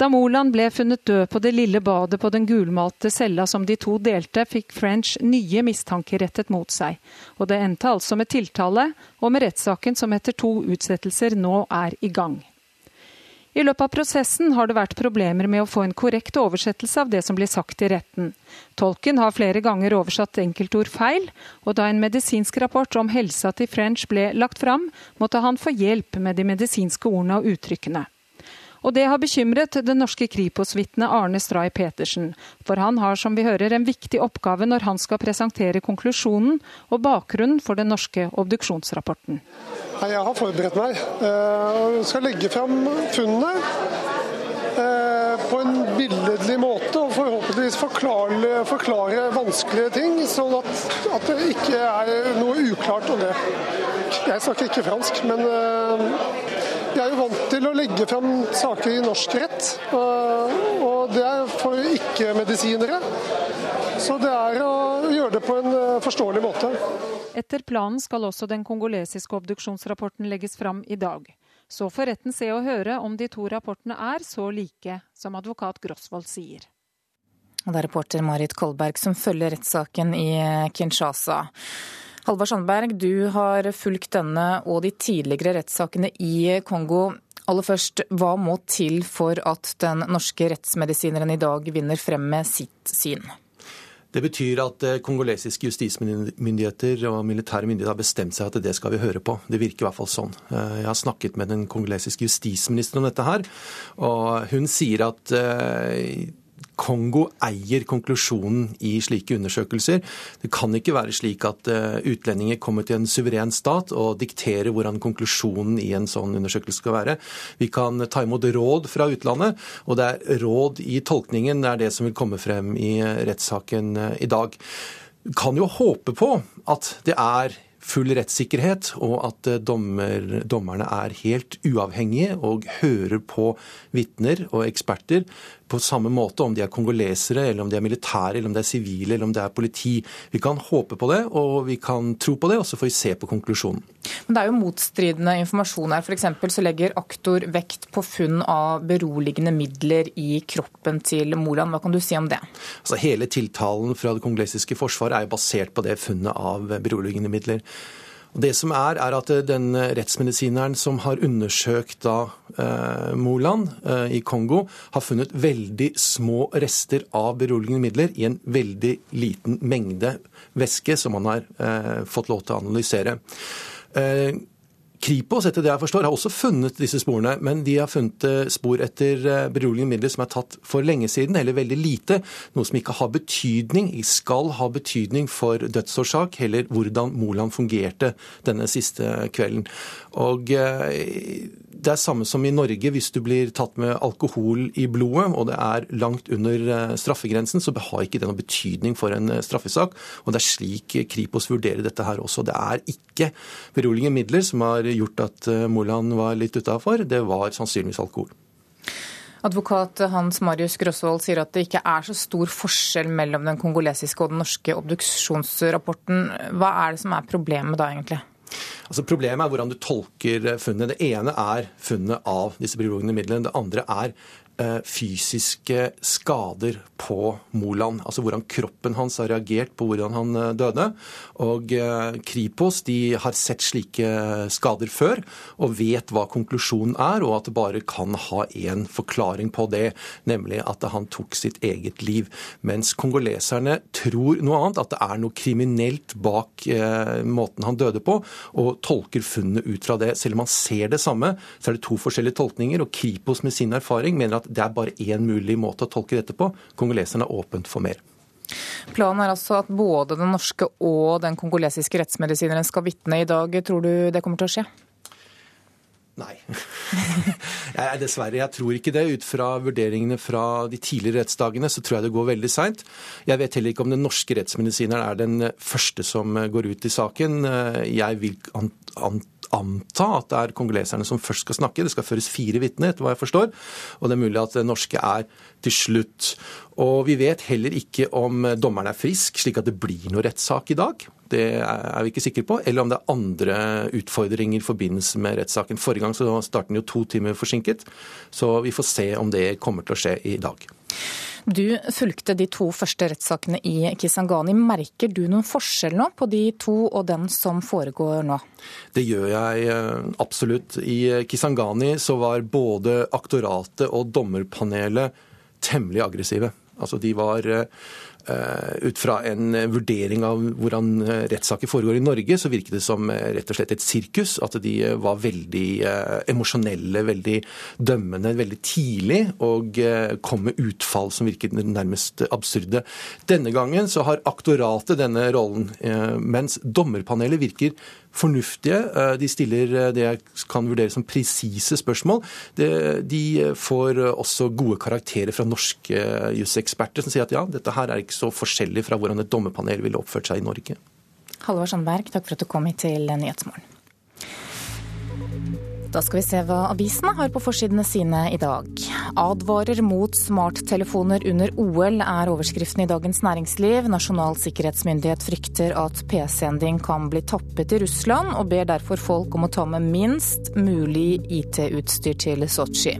Da Moland ble funnet død på det lille badet på den gulmalte cella som de to delte, fikk French nye mistanker rettet mot seg. Og det endte altså med tiltale, og med rettssaken som etter to utsettelser nå er i gang. I løpet av prosessen har det vært problemer med å få en korrekt oversettelse av det som blir sagt i retten. Tolken har flere ganger oversatt enkeltord feil, og da en medisinsk rapport om helsa til French ble lagt fram, måtte han få hjelp med de medisinske ordene og uttrykkene. Og det har bekymret det norske Kripos-vitnet Arne Stray Petersen. For han har, som vi hører, en viktig oppgave når han skal presentere konklusjonen og bakgrunnen for den norske obduksjonsrapporten. Jeg har forberedt meg og skal legge fram funnene på en billedlig måte og forhåpentligvis forklare, forklare vanskelige ting, sånn at, at, det ikke er noe uklart om det. Jeg snakker ikke fransk, men jeg er jo vant til å legge fram saker i norsk rett. Og det er for ikke-medisinere. Så det er å gjøre det på en forståelig måte. Etter planen skal også den kongolesiske obduksjonsrapporten legges fram i dag. Så får retten se og høre om de to rapportene er så like som advokat Grosvold sier. Og det er reporter Marit Kolberg som følger rettssaken i Kinshasa. Halvard Sandberg, du har fulgt denne og de tidligere rettssakene i Kongo. Aller først, hva må til for at den norske rettsmedisineren i dag vinner frem med sitt syn? Det betyr at eh, kongolesiske justismyndigheter og militære myndigheter har bestemt seg at det skal vi høre på. Det virker i hvert fall sånn. Eh, jeg har snakket med den kongolesiske justisministeren om dette her, og hun sier at eh, Kongo eier konklusjonen i slike undersøkelser. Det kan ikke være slik at eh, utlendinger kommer til en suveren stat og dikterer hvordan konklusjonen i en sånn undersøkelse skal være. Vi kan ta imot råd fra utlandet, og det er råd i tolkningen det er det som vil komme frem i eh, rettssaken eh, i dag. Vi kan jo håpe på at det er full rettssikkerhet, og at dommer, dommerne er helt uavhengige og hører på vitner og eksperter på samme måte, om de er kongolesere, eller om de er militære, eller om de er sivile, eller om det er politi. Vi kan håpe på det, og vi kan tro på det, og så får vi se på konklusjonen. Men det er jo motstridende informasjon her. F.eks. så legger aktor vekt på funn av beroligende midler i kroppen til Moland. Hva kan du si om det? Altså, hele tiltalen fra det kongolesiske forsvaret er jo basert på det funnet av beroligende midler. Det som er, er at den rettsmedisineren som har undersøkt da eh, Moland eh, i Kongo, har funnet veldig små rester av beroligende midler i en veldig liten mengde væske som han har eh, fått lov til å analysere. Eh, Kripos etter det jeg forstår, har også funnet disse sporene, men de har funnet eh, spor etter eh, beroligende midler som er tatt for lenge siden, eller veldig lite. Noe som ikke har betydning, skal ha betydning for dødsårsak, heller hvordan Moland fungerte denne siste kvelden. Og eh, det er samme som i Norge. Hvis du blir tatt med alkohol i blodet, og det er langt under straffegrensen, så har ikke det noen betydning for en straffesak. Og det er slik Kripos vurderer dette her også. Det er ikke beroligende midler som har gjort at eh, Moland var litt utafor, det var sannsynligvis alkohol. Advokat Hans Marius Grosvold sier at det ikke er så stor forskjell mellom den kongolesiske og den norske obduksjonsrapporten. Hva er det som er problemet da, egentlig? Altså Problemet er hvordan du tolker funnet. Det ene er funnet av disse biologene midlene. Det andre er fysiske skader på Moland. Altså hvordan kroppen hans har reagert på hvordan han eh, døde. Og eh, Kripos de har sett slike skader før og vet hva konklusjonen er, og at det bare kan ha én forklaring på det, nemlig at han tok sitt eget liv. Mens kongoleserne tror noe annet, at det er noe kriminelt bak måten han døde på, og tolker funnet ut fra det. Selv om man ser det samme, så er det to forskjellige tolkninger, og Kripos med sin erfaring mener at det er bare én mulig måte å tolke dette på. Kongoleserne er åpent for mer. Planen er altså at både den norske og den kongolesiske rettsmedisineren skal vitne i dag. Tror du det kommer til å skje? Nei. jeg, dessverre, jeg tror ikke det. Ut fra vurderingene fra de tidligere rettsdagene så tror jeg det går veldig seint. Jeg vet heller ikke om den norske rettsmedisineren er den første som går ut i saken. Jeg vil anta anta at det er kongoleserne som først skal snakke. Det skal føres fire vitner, etter hva jeg forstår. Og det er mulig at det norske er til slutt. Og vi vet heller ikke om dommeren er frisk, slik at det blir noe rettssak i dag. Det er vi ikke sikre på. Eller om det er andre utfordringer i forbindelse med rettssaken. Forrige gang så startet den jo to timer forsinket, så vi får se om det kommer til å skje i dag. Du fulgte de to første rettssakene i Kisangani. Merker du noen forskjell nå på de to og den som foregår nå? Det gjør jeg eh, absolutt. I Kisangani så var både aktoratet og dommerpanelet temmelig aggressive. Altså de var eh, ut fra en vurdering av hvordan eh, rettssaker foregår i Norge, så virket det som eh, rett og slett et sirkus. At de var veldig emosjonelle, veldig dømmende veldig tidlig, og kom med utfall som virket nærmest absurde. Denne gangen så har aktoratet denne rollen, mens dommerpanelet virker fornuftige. De stiller det jeg kan vurdere som presise spørsmål. De får også gode karakterer fra norske juseksperter som sier at ja, dette her er ikke så forskjellig fra hvordan et dommerpanel ville oppført seg i Norge. Halvor Sandberg, takk for at du kom hit til Nyhetsmorgen. Da skal vi se hva avisene har på forsidene sine i dag. Advarer mot smarttelefoner under OL er overskriften i Dagens Næringsliv. Nasjonal sikkerhetsmyndighet frykter at PC-en din kan bli tappet i Russland, og ber derfor folk om å ta med minst mulig IT-utstyr til Sotsji.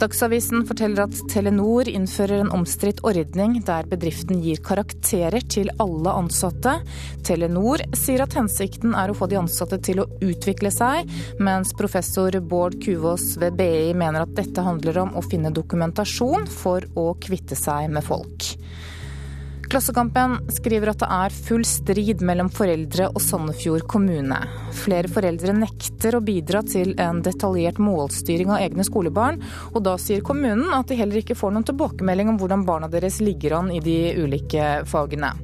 Dagsavisen forteller at Telenor innfører en omstridt ordning der bedriften gir karakterer til alle ansatte. Telenor sier at hensikten er å få de ansatte til å utvikle seg, mens professor Bård Kuvås ved BI mener at dette handler om å finne dokumentasjon for å kvitte seg med folk. Klassekampen skriver at det er full strid mellom foreldre og Sandefjord kommune. Flere foreldre nekter å bidra til en detaljert målstyring av egne skolebarn, og da sier kommunen at de heller ikke får noen tilbakemelding om hvordan barna deres ligger an i de ulike fagene.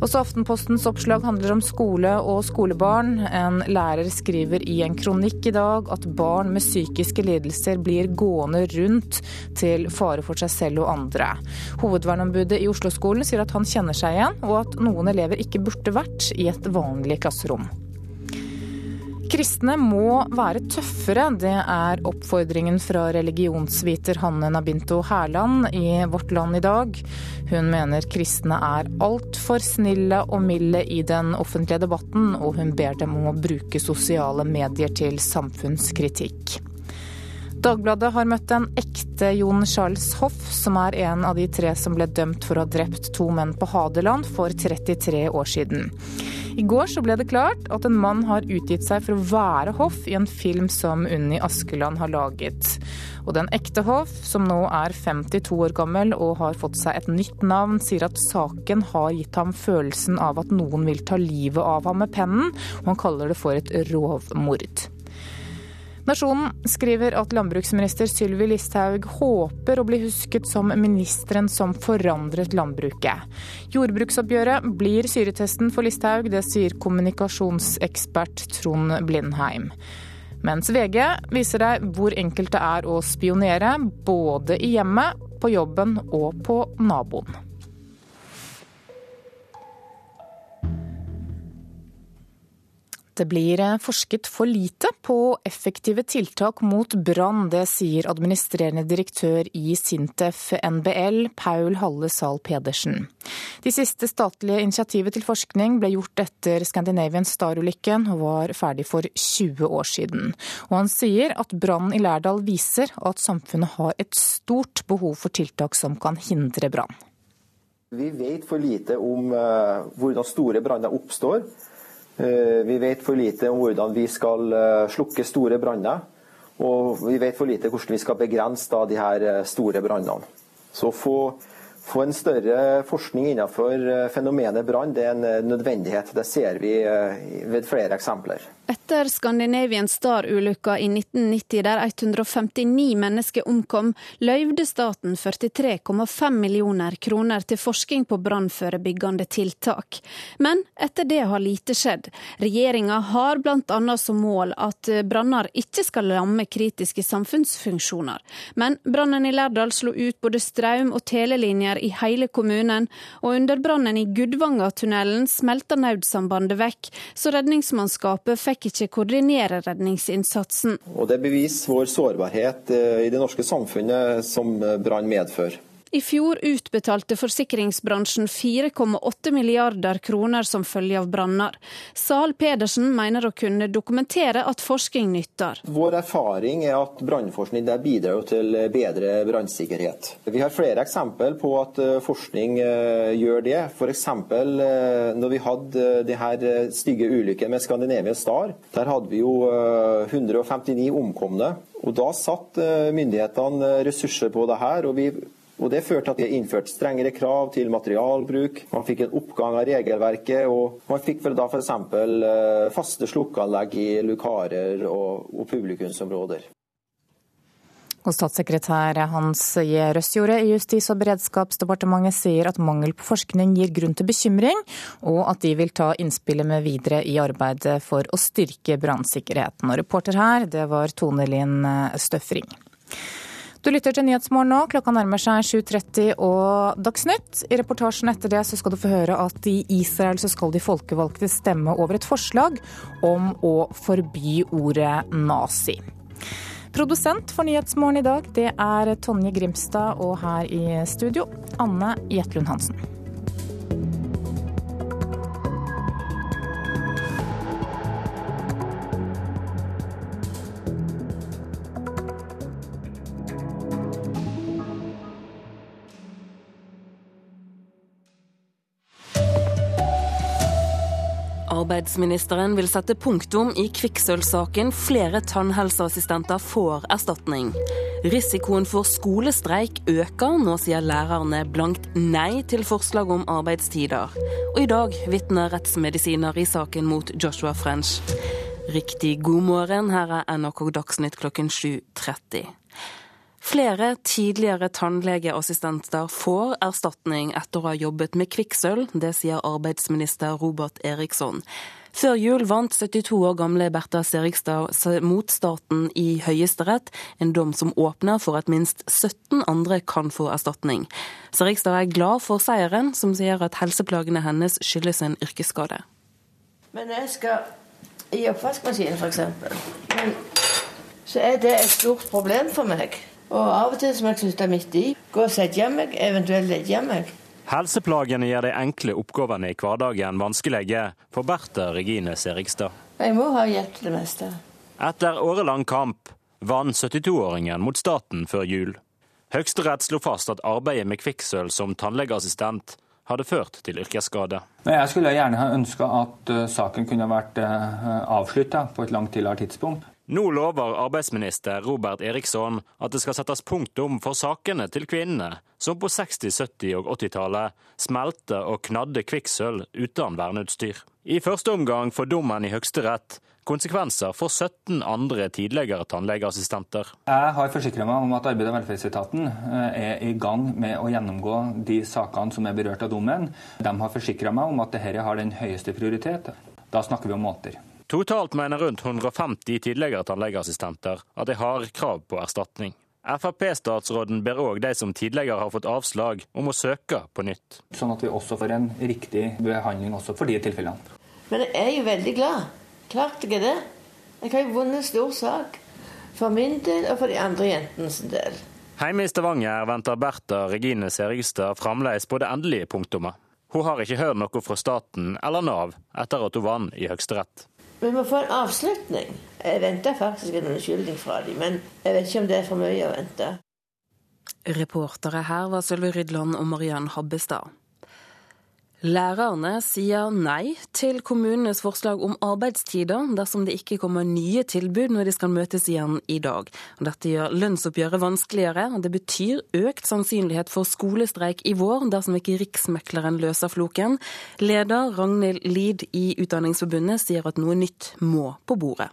Også Aftenpostens oppslag handler om skole og skolebarn. En lærer skriver i en kronikk i dag at barn med psykiske lidelser blir gående rundt til fare for seg selv og andre. Hovedvernombudet i Oslo-skolen sier at han kjenner seg igjen, og at noen elever ikke burde vært i et vanlig klasserom. Kristne må være tøffere, det er oppfordringen fra religionsviter Hanne Nabinto Hærland i Vårt Land i dag. Hun mener kristne er altfor snille og milde i den offentlige debatten, og hun ber dem om å bruke sosiale medier til samfunnskritikk. Dagbladet har møtt en ekte Jon Charles Hoff, som er en av de tre som ble dømt for å ha drept to menn på Hadeland for 33 år siden. I går så ble det klart at en mann har utgitt seg for å være Hoff i en film som Unni Askeland har laget. Og den ekte Hoff, som nå er 52 år gammel og har fått seg et nytt navn, sier at saken har gitt ham følelsen av at noen vil ta livet av ham med pennen, og han kaller det for et rovmord. Nasjonen skriver at landbruksminister Sylvi Listhaug håper å bli husket som ministeren som forandret landbruket. Jordbruksoppgjøret blir syretesten for Listhaug, det sier kommunikasjonsekspert Trond Blindheim. Mens VG viser deg hvor enkelt det er å spionere, både i hjemmet, på jobben og på naboen. Det blir eh, forsket for lite på effektive tiltak mot brann. Det sier administrerende direktør i Sintef NBL, Paul Halle Zahl Pedersen. De siste statlige initiativet til forskning ble gjort etter Scandinavian Star-ulykken og var ferdig for 20 år siden. Og han sier at brannen i Lærdal viser at samfunnet har et stort behov for tiltak som kan hindre brann. Vi vet for lite om uh, hvordan store branner oppstår. Eh, vi vet for lite om hvordan vi skal eh, slukke store branner. Og vi vet for lite hvordan vi skal begrense de her eh, store brannene. Så få få en større forskning innenfor fenomenet brann er en nødvendighet. Det ser vi ved flere eksempler. Etter Scandinavian Star-ulykka i 1990 der 159 mennesker omkom, løyvde staten 43,5 millioner kroner til forskning på brannforebyggende tiltak. Men etter det har lite skjedd. Regjeringa har bl.a. som mål at branner ikke skal lamme kritiske samfunnsfunksjoner. Men brannen i Lærdal slo ut både strøm- og telelinjer i hele kommunen, og under brannen i Gudvangatunnelen smelta nødsambandet vekk, så redningsmannskapet fikk ikke koordinere redningsinnsatsen. Og Det beviser vår sårbarhet eh, i det norske samfunnet som brann medfører. I fjor utbetalte forsikringsbransjen 4,8 milliarder kroner som følge av branner. Zahl Pedersen mener å kunne dokumentere at forskning nytter. Vår erfaring er at brannforskning bidrar til bedre brannsikkerhet. Vi har flere eksempel på at eh, forskning eh, gjør det. F.eks. Eh, når vi hadde de her stygge ulykken med Scandinavian Star. Der hadde vi jo 159 omkomne. Og Da satt myndighetene ressurser på det her. og vi og Det førte til at de innførte strengere krav til materialbruk. Man fikk en oppgang av regelverket, og man fikk vel da f.eks. Eh, faste slukkeanlegg i lukarer og, og publikumsområder. Og statssekretær Hans J. Røsjordet i Justis- og beredskapsdepartementet sier at mangel på forskning gir grunn til bekymring, og at de vil ta innspillet med videre i arbeidet for å styrke brannsikkerheten. Og reporter her, det var Tone Linn Støfring. Du lytter til Nyhetsmorgen nå. Klokka nærmer seg 7.30 og Dagsnytt. I reportasjen etter det så skal du få høre at i Israel så skal de folkevalgte stemme over et forslag om å forby ordet nazi. Produsent for Nyhetsmorgen i dag, det er Tonje Grimstad, og her i studio Anne Jetlund Hansen. Arbeidsministeren vil sette punktum i kvikksølvsaken. Flere tannhelseassistenter får erstatning. Risikoen for skolestreik øker. Nå sier lærerne blankt nei til forslag om arbeidstider. Og i dag vitner rettsmedisiner i saken mot Joshua French. Riktig god morgen, her er NRK Dagsnytt klokken 7.30. Flere tidligere tannlegeassistenter får erstatning etter å ha jobbet med kvikksølv. Det sier arbeidsminister Robert Eriksson. Før jul vant 72 år gamle Bertha Serigstad mot staten i Høyesterett, en dom som åpner for at minst 17 andre kan få erstatning. Serigstad er glad for seieren, som sier at helseplagene hennes skyldes en yrkesskade. Men jeg skal i oppvaskmaskinen, f.eks., så er det et stort problem for meg. Og av og til må jeg slutte midt i. Gå og sette meg, eventuelt legge meg. Helseplagene gjør de enkle oppgavene i hverdagen vanskelige for Bertha Regine Serigstad. Jeg må ha hjelp til det meste. Etter årelang kamp vant 72-åringen mot staten før jul. Høyesterett slo fast at arbeidet med kvikksølv som tannlegeassistent hadde ført til yrkesskade. Jeg skulle gjerne ha ønska at eh, saken kunne vært eh, avslutta på et langt tidligere tidspunkt. Nå lover arbeidsminister Robert Eriksson at det skal settes punktum for sakene til kvinnene som på 60-, 70- og 80-tallet smelte og knadde kvikksølv uten verneutstyr. I første omgang får dommen i Høyesterett konsekvenser for 17 andre tidligere tannlegeassistenter. Jeg har forsikra meg om at Arbeid- og velferdsetaten eh, er i gang med å gjennomgå de sakene som er berørt av dommen. De har forsikra meg om at dette har den høyeste prioritet. Da snakker vi om måter. Totalt mener rundt 150 tidligere tannlegeassistenter at de har krav på erstatning. Frp-statsråden ber òg de som tidligere har fått avslag, om å søke på nytt. Sånn at vi også får en riktig behandling også for de tilfellene. Men jeg er jo veldig glad. Klart jeg er det. Jeg har jo vunnet en stor sak. For min del og for de andre jentenes del. Hjemme i Stavanger venter Bertha Regine Serigstad fremdeles på det endelige punktumet. Hun har ikke hørt noe fra staten eller Nav etter at hun vant i Høyesterett. Vi må få en avslutning. Jeg venter faktisk en unnskyldning fra dem, men jeg vet ikke om det er for mye å vente. Reportere her var Sølve Rydland og Mariann Habbestad. Lærerne sier nei til kommunenes forslag om arbeidstider dersom det ikke kommer nye tilbud når de skal møtes igjen i dag. Dette gjør lønnsoppgjøret vanskeligere, det betyr økt sannsynlighet for skolestreik i vår dersom ikke Riksmekleren løser floken. Leder Ragnhild Lid i Utdanningsforbundet sier at noe nytt må på bordet.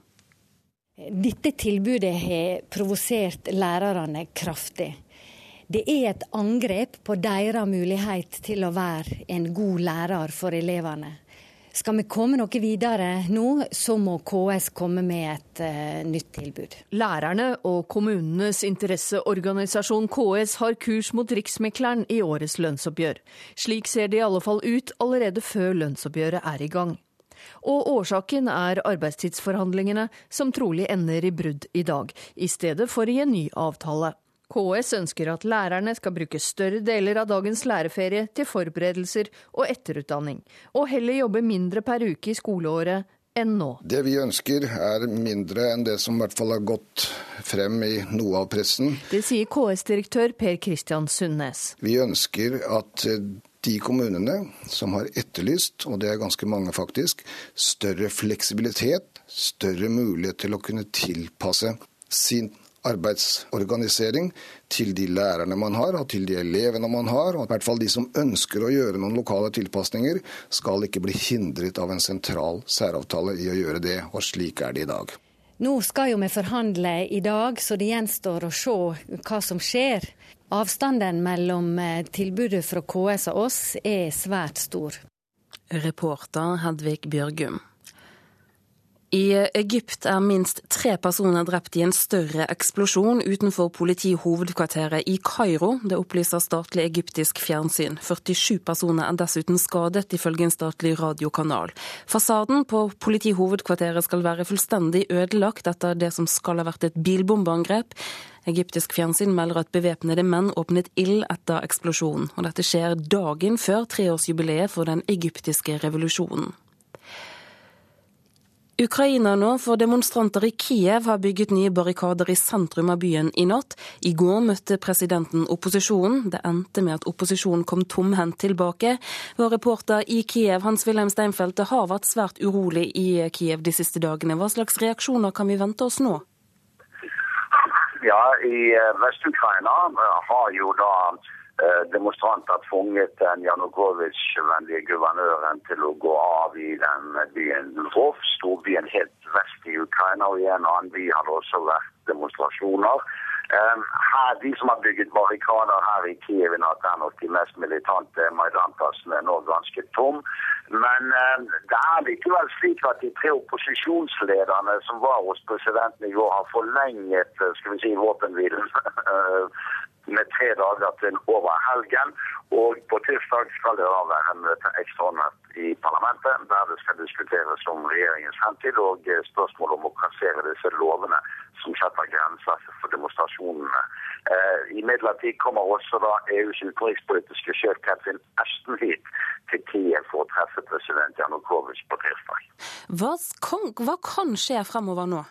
Dette tilbudet har provosert lærerne kraftig. Det er et angrep på deres mulighet til å være en god lærer for elevene. Skal vi komme noe videre nå, så må KS komme med et uh, nytt tilbud. Lærerne og kommunenes interesseorganisasjon KS har kurs mot Riksmekleren i årets lønnsoppgjør. Slik ser det i alle fall ut allerede før lønnsoppgjøret er i gang. Og årsaken er arbeidstidsforhandlingene, som trolig ender i brudd i dag, i stedet for i en ny avtale. KS ønsker at lærerne skal bruke større deler av dagens læreferie til forberedelser og etterutdanning, og heller jobbe mindre per uke i skoleåret enn nå. Det vi ønsker er mindre enn det som i hvert fall har gått frem i noe av pressen. Det sier KS-direktør Per Kristian Sundnes. Vi ønsker at de kommunene som har etterlyst, og det er ganske mange faktisk, større fleksibilitet, større mulighet til å kunne tilpasse sin arbeidsorganisering til de lærerne man har, og til de elevene man har. og i hvert fall De som ønsker å gjøre noen lokale tilpasninger, skal ikke bli hindret av en sentral særavtale i å gjøre det. Og slik er det i dag. Nå skal jo vi forhandle i dag, så det gjenstår å se hva som skjer. Avstanden mellom eh, tilbudet fra KS og oss er svært stor. Reporter Hedvig Bjørgum. I Egypt er minst tre personer drept i en større eksplosjon utenfor politihovedkvarteret i Kairo. Det opplyser statlig egyptisk fjernsyn. 47 personer er dessuten skadet, ifølge en statlig radiokanal. Fasaden på politihovedkvarteret skal være fullstendig ødelagt etter det som skal ha vært et bilbombeangrep. Egyptisk fjernsyn melder at bevæpnede menn åpnet ild etter eksplosjonen. Og dette skjer dagen før treårsjubileet for den egyptiske revolusjonen. Ukraina nå, for demonstranter i Kiev har bygget nye barrikader i sentrum av byen i natt. I går møtte presidenten opposisjonen. Det endte med at opposisjonen kom tomhendt tilbake. Vår reporter i Kiev, Hans-Wilhelm Steinfeld, har vært svært urolig i Kiev de siste dagene. Hva slags reaksjoner kan vi vente oss nå? Ja, i eh, Vest-Ukraina eh, har jo da demonstranter tvunget den Janukovitsj-vennlige guvernøren til å gå av i den byen Lvov, storbyen helt vest i Ukraina. Og i en annen by har det også vært demonstrasjoner. Eh, her, de som har bygget barrikader her i Kiev i natt, er nok de mest militante Maidan-plassene nå ganske tom. Men eh, det er likevel slik at de tre opposisjonslederne som var hos presidenten i går, har forlenget skal vi si, våpenhvilen med tre dager til over helgen. Og på tirsdag skal det da være en ekstraordinært i parlamentet, der det skal diskuteres om regjeringens fremtid og spørsmål om å kassere disse lovene som setter grenser for demonstrasjonene. Eh, Imidlertid kommer også da EUs utenrikspolitiske sjef Catherine Ashton hit til Kiev for å treffe president Janukovitsj på tirsdag. Hva hva kan skje fremover nå?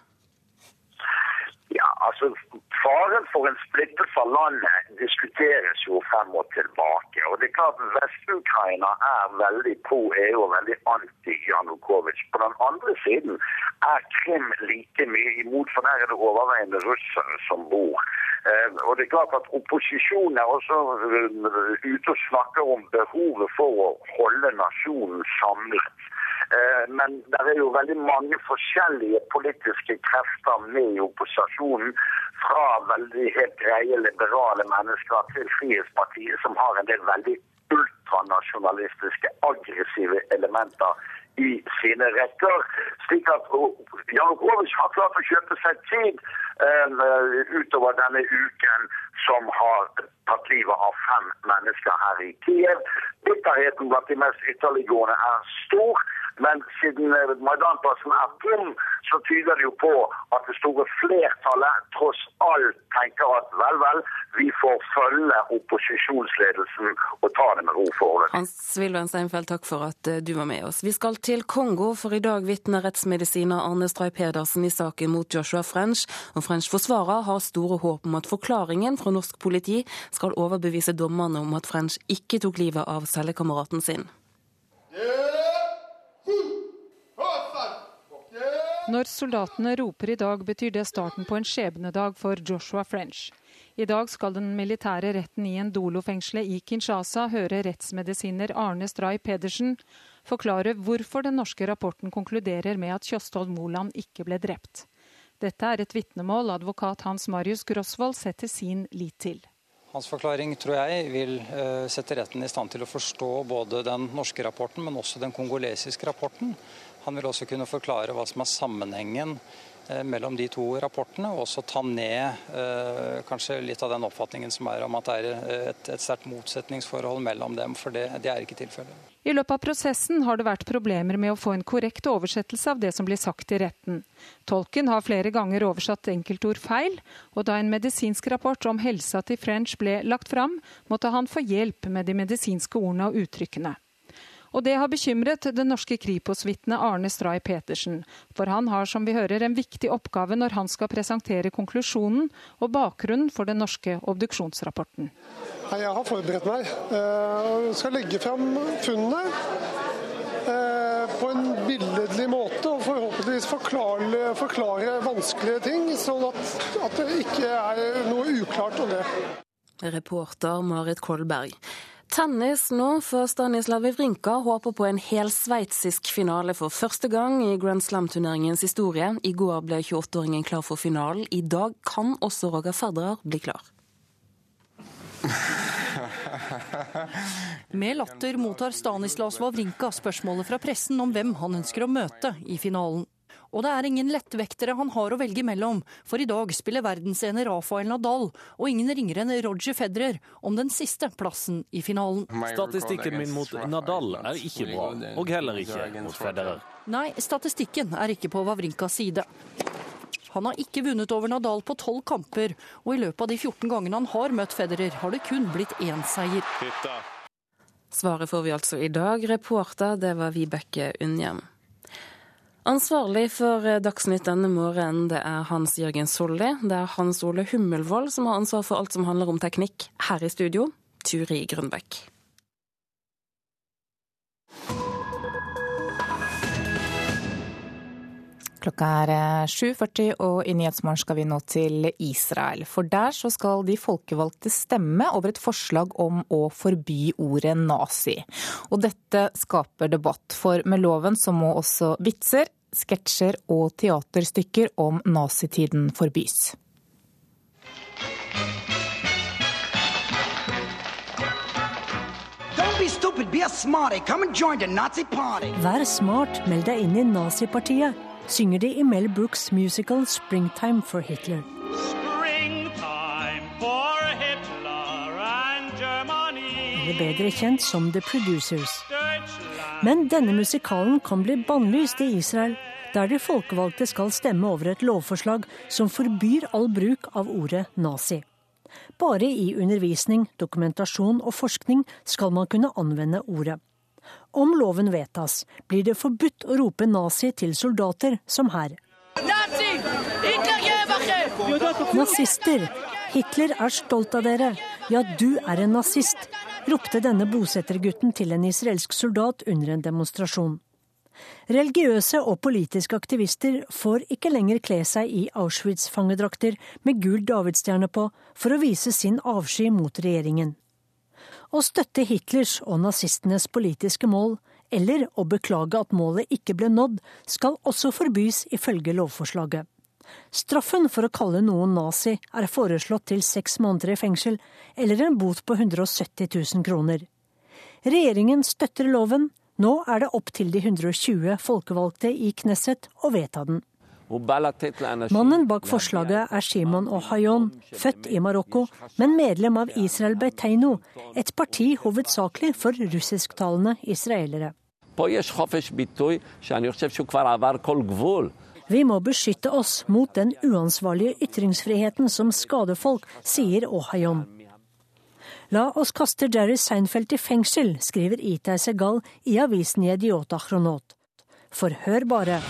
Altså Faren for en splittelse av landet diskuteres jo frem og tilbake. Og det er klart Vest-Ukraina er veldig pro EU og veldig anti-Janukovitsj. På den andre siden er Krim like mye imot, for der er det overveiende russere som bor. Eh, og det er klart at Opposisjonen er også eh, ute og snakker om behovet for å holde nasjonen samlet. Eh, men det er jo veldig mange forskjellige politiske krefter med i opposisjonen. Fra veldig helt greie liberale mennesker til Frihetspartiet, som har en del veldig ultranasjonalistiske, aggressive elementer i sine rekker. Slik at Janukovitsj har klart å kjøpe seg tid uh, utover denne uken som har tatt livet av fem mennesker her i Kiev. Bitterheten blant de mest ytterliggående er stor. Men siden eh, Maidan-plassen er tom, så tyder det jo på at det store flertallet tross alt tenker at vel, vel, vi får følge opposisjonsledelsen og ta det med ro forholdet. Hans Wilhelm Steinfeld, takk for at eh, du var med oss. Vi skal til Kongo, for i dag vitner rettsmedisiner Arne Stray Pedersen i saken mot Joshua French. Og French forsvarer har store håp om at forklaringen fra norsk politi skal overbevise dommerne om at French ikke tok livet av cellekameraten sin. Når soldatene roper i dag, betyr det starten på en skjebnedag for Joshua French. I dag skal den militære retten i Ndolo-fengselet i Kinshasa høre rettsmedisiner Arne Stray Pedersen forklare hvorfor den norske rapporten konkluderer med at Kjosthold Moland ikke ble drept. Dette er et vitnemål advokat Hans Marius Grosvold setter sin lit til. Hans forklaring tror jeg vil eh, sette retten i stand til å forstå både den norske rapporten, men også den kongolesiske rapporten. Han vil også kunne forklare hva som er sammenhengen eh, mellom de to rapportene, og også ta ned eh, kanskje litt av den oppfatningen som er om at det er et, et sterkt motsetningsforhold mellom dem, for det, det er ikke tilfellet. I løpet av prosessen har det vært problemer med å få en korrekt oversettelse av det som blir sagt i retten. Tolken har flere ganger oversatt enkeltord feil, og da en medisinsk rapport om helsa til French ble lagt fram, måtte han få hjelp med de medisinske ordene og uttrykkene. Og det har bekymret det norske Kripos-vitnet Arne Stray Petersen. For han har, som vi hører, en viktig oppgave når han skal presentere konklusjonen og bakgrunnen for den norske obduksjonsrapporten. Jeg har forberedt meg eh, og skal legge fram funnene eh, på en billedlig måte og forhåpentligvis forklare, forklare vanskelige ting, sånn at, at det ikke er noe uklart om det. Reporter Marit Kolberg. Tennis nå, for Stanislav Wawrinka håper på en helsveitsisk finale for første gang i Grand Slam-turneringens historie. I går ble 28-åringen klar for finalen. I dag kan også Roger Federer bli klar. Med latter mottar Stanislav Wawrinka spørsmålet fra pressen om hvem han ønsker å møte i finalen. Og det er ingen lettvektere han har å velge mellom, for i dag spiller verdensener Rafael Nadal og ingen ringere enn Roger Federer om den siste plassen i finalen. Statistikken min mot Nadal er ikke bra, og heller ikke mot Federer. Nei, statistikken er ikke på Wawrinkas side. Han har ikke vunnet over Nadal på tolv kamper, og i løpet av de 14 gangene han har møtt Federer, har det kun blitt én seier. Svaret får vi altså i dag. Reporter, det var Vibeke Unnhjem. Ansvarlig for Dagsnytt denne morgenen, det er Hans Jørgen Solli. Det er Hans Ole Hummelvold som har ansvar for alt som handler om teknikk. Her i studio, Turi Grunbekk. Klokka er 7.40, og i Nyhetsmorgen skal vi nå til Israel. For der så skal de folkevalgte stemme over et forslag om å forby ordet nazi. Og dette skaper debatt, for med loven så må også vitser, sketsjer og teaterstykker om nazitiden forbys. Vær smart, meld deg inn i nazipartiet, synger de i Mel Brooks musical 'Springtime for Hitler'. Eller bedre kjent som The Producers. Men denne musikalen kan bli bannlyst i Israel, der de folkevalgte skal stemme over et lovforslag som forbyr all bruk av ordet nazi. Bare i undervisning, dokumentasjon og forskning skal man kunne anvende ordet. Om loven vedtas, blir det forbudt å rope nazi til soldater, som her. Nazister! Hitler er stolt av dere. Ja, du er en nazist, ropte denne bosettergutten til en israelsk soldat under en demonstrasjon. Religiøse og politiske aktivister får ikke lenger kle seg i Auschwitz-fangedrakter med gul davidsstjerne på for å vise sin avsky mot regjeringen. Å støtte Hitlers og nazistenes politiske mål, eller å beklage at målet ikke ble nådd, skal også forbys ifølge lovforslaget. Straffen for å kalle noen nazi er foreslått til seks måneder i fengsel, eller en bot på 170 000 kroner. Regjeringen støtter loven. Nå er det opp til de 120 folkevalgte i Knesset å vedta den. Mannen bak forslaget er Shimon Ohayon, født i Marokko, men medlem av Israel Beiteino, et parti hovedsakelig for russisktalende israelere. Vi må beskytte oss mot den uansvarlige ytringsfriheten som skader folk, sier Ohayon. La oss kaste Jerry Seinfeld i fengsel, skriver Itay Segal i avisen Yediota Chronot. For hør bare.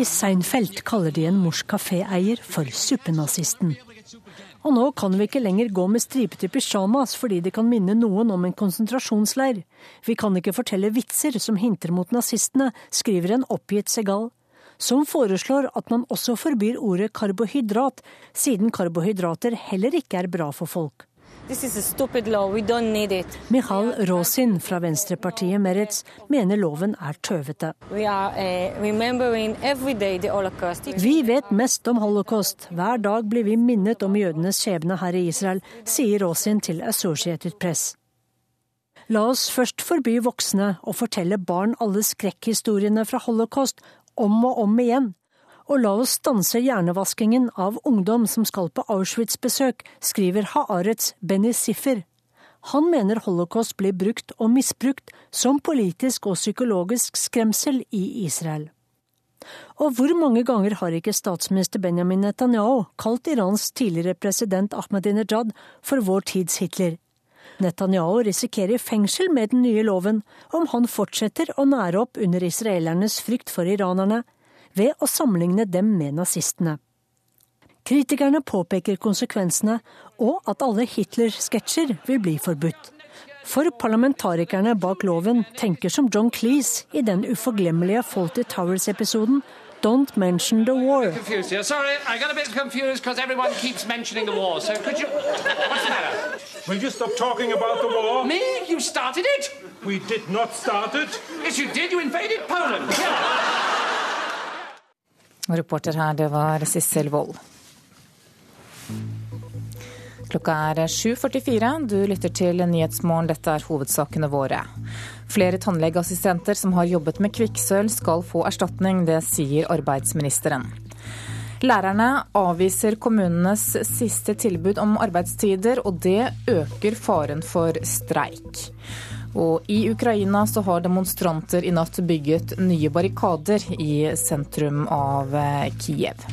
I Seinfeld kaller de en morsk kaféeier for suppenazisten. Og nå kan vi ikke lenger gå med stripete pysjamas fordi det kan minne noen om en konsentrasjonsleir. Vi kan ikke fortelle vitser som hinter mot nazistene, skriver en oppgitt Segal. Som foreslår at man også forbyr ordet karbohydrat, siden karbohydrater heller ikke er bra for folk. Michal Rosin fra venstrepartiet Meretz mener loven er tøvete. Vi vet mest om holocaust. Hver dag blir vi minnet om jødenes skjebne her i Israel, sier Rosin til Associated Press. La oss først forby voksne å fortelle barn alle skrekkhistoriene fra holocaust om og om igjen. Og la oss stanse hjernevaskingen av ungdom som skal på Auschwitz-besøk, skriver Haaretz Benny Siffer. Han mener holocaust blir brukt og misbrukt som politisk og psykologisk skremsel i Israel. Og hvor mange ganger har ikke statsminister Benjamin Netanyahu kalt Irans tidligere president Ahmadinejad for vår tids Hitler? Netanyahu risikerer fengsel med den nye loven om han fortsetter å nære opp under israelernes frykt for iranerne, ved å sammenligne dem med nazistene. Kritikerne påpeker konsekvensene, og at alle Hitler-sketsjer vil bli forbudt. For parlamentarikerne bak loven tenker som John Cleese i den uforglemmelige Faulty Towers-episoden Don't mention the war. Sorry, I got a bit confused because everyone keeps mentioning the war. So could you? What's the matter? Will you stop talking about the war? Me? You started it? We did not start it. Yes, you did. You invaded Poland. Reporter her, det var Sissel Wold. Klokka er 7.44. Du lytter til Nyhetsmorgen. Dette er hovedsakene våre. Flere tannlegeassistenter som har jobbet med kvikksølv skal få erstatning. Det sier arbeidsministeren. Lærerne avviser kommunenes siste tilbud om arbeidstider, og det øker faren for streik. Og i Ukraina så har demonstranter i natt bygget nye barrikader i sentrum av Kiev.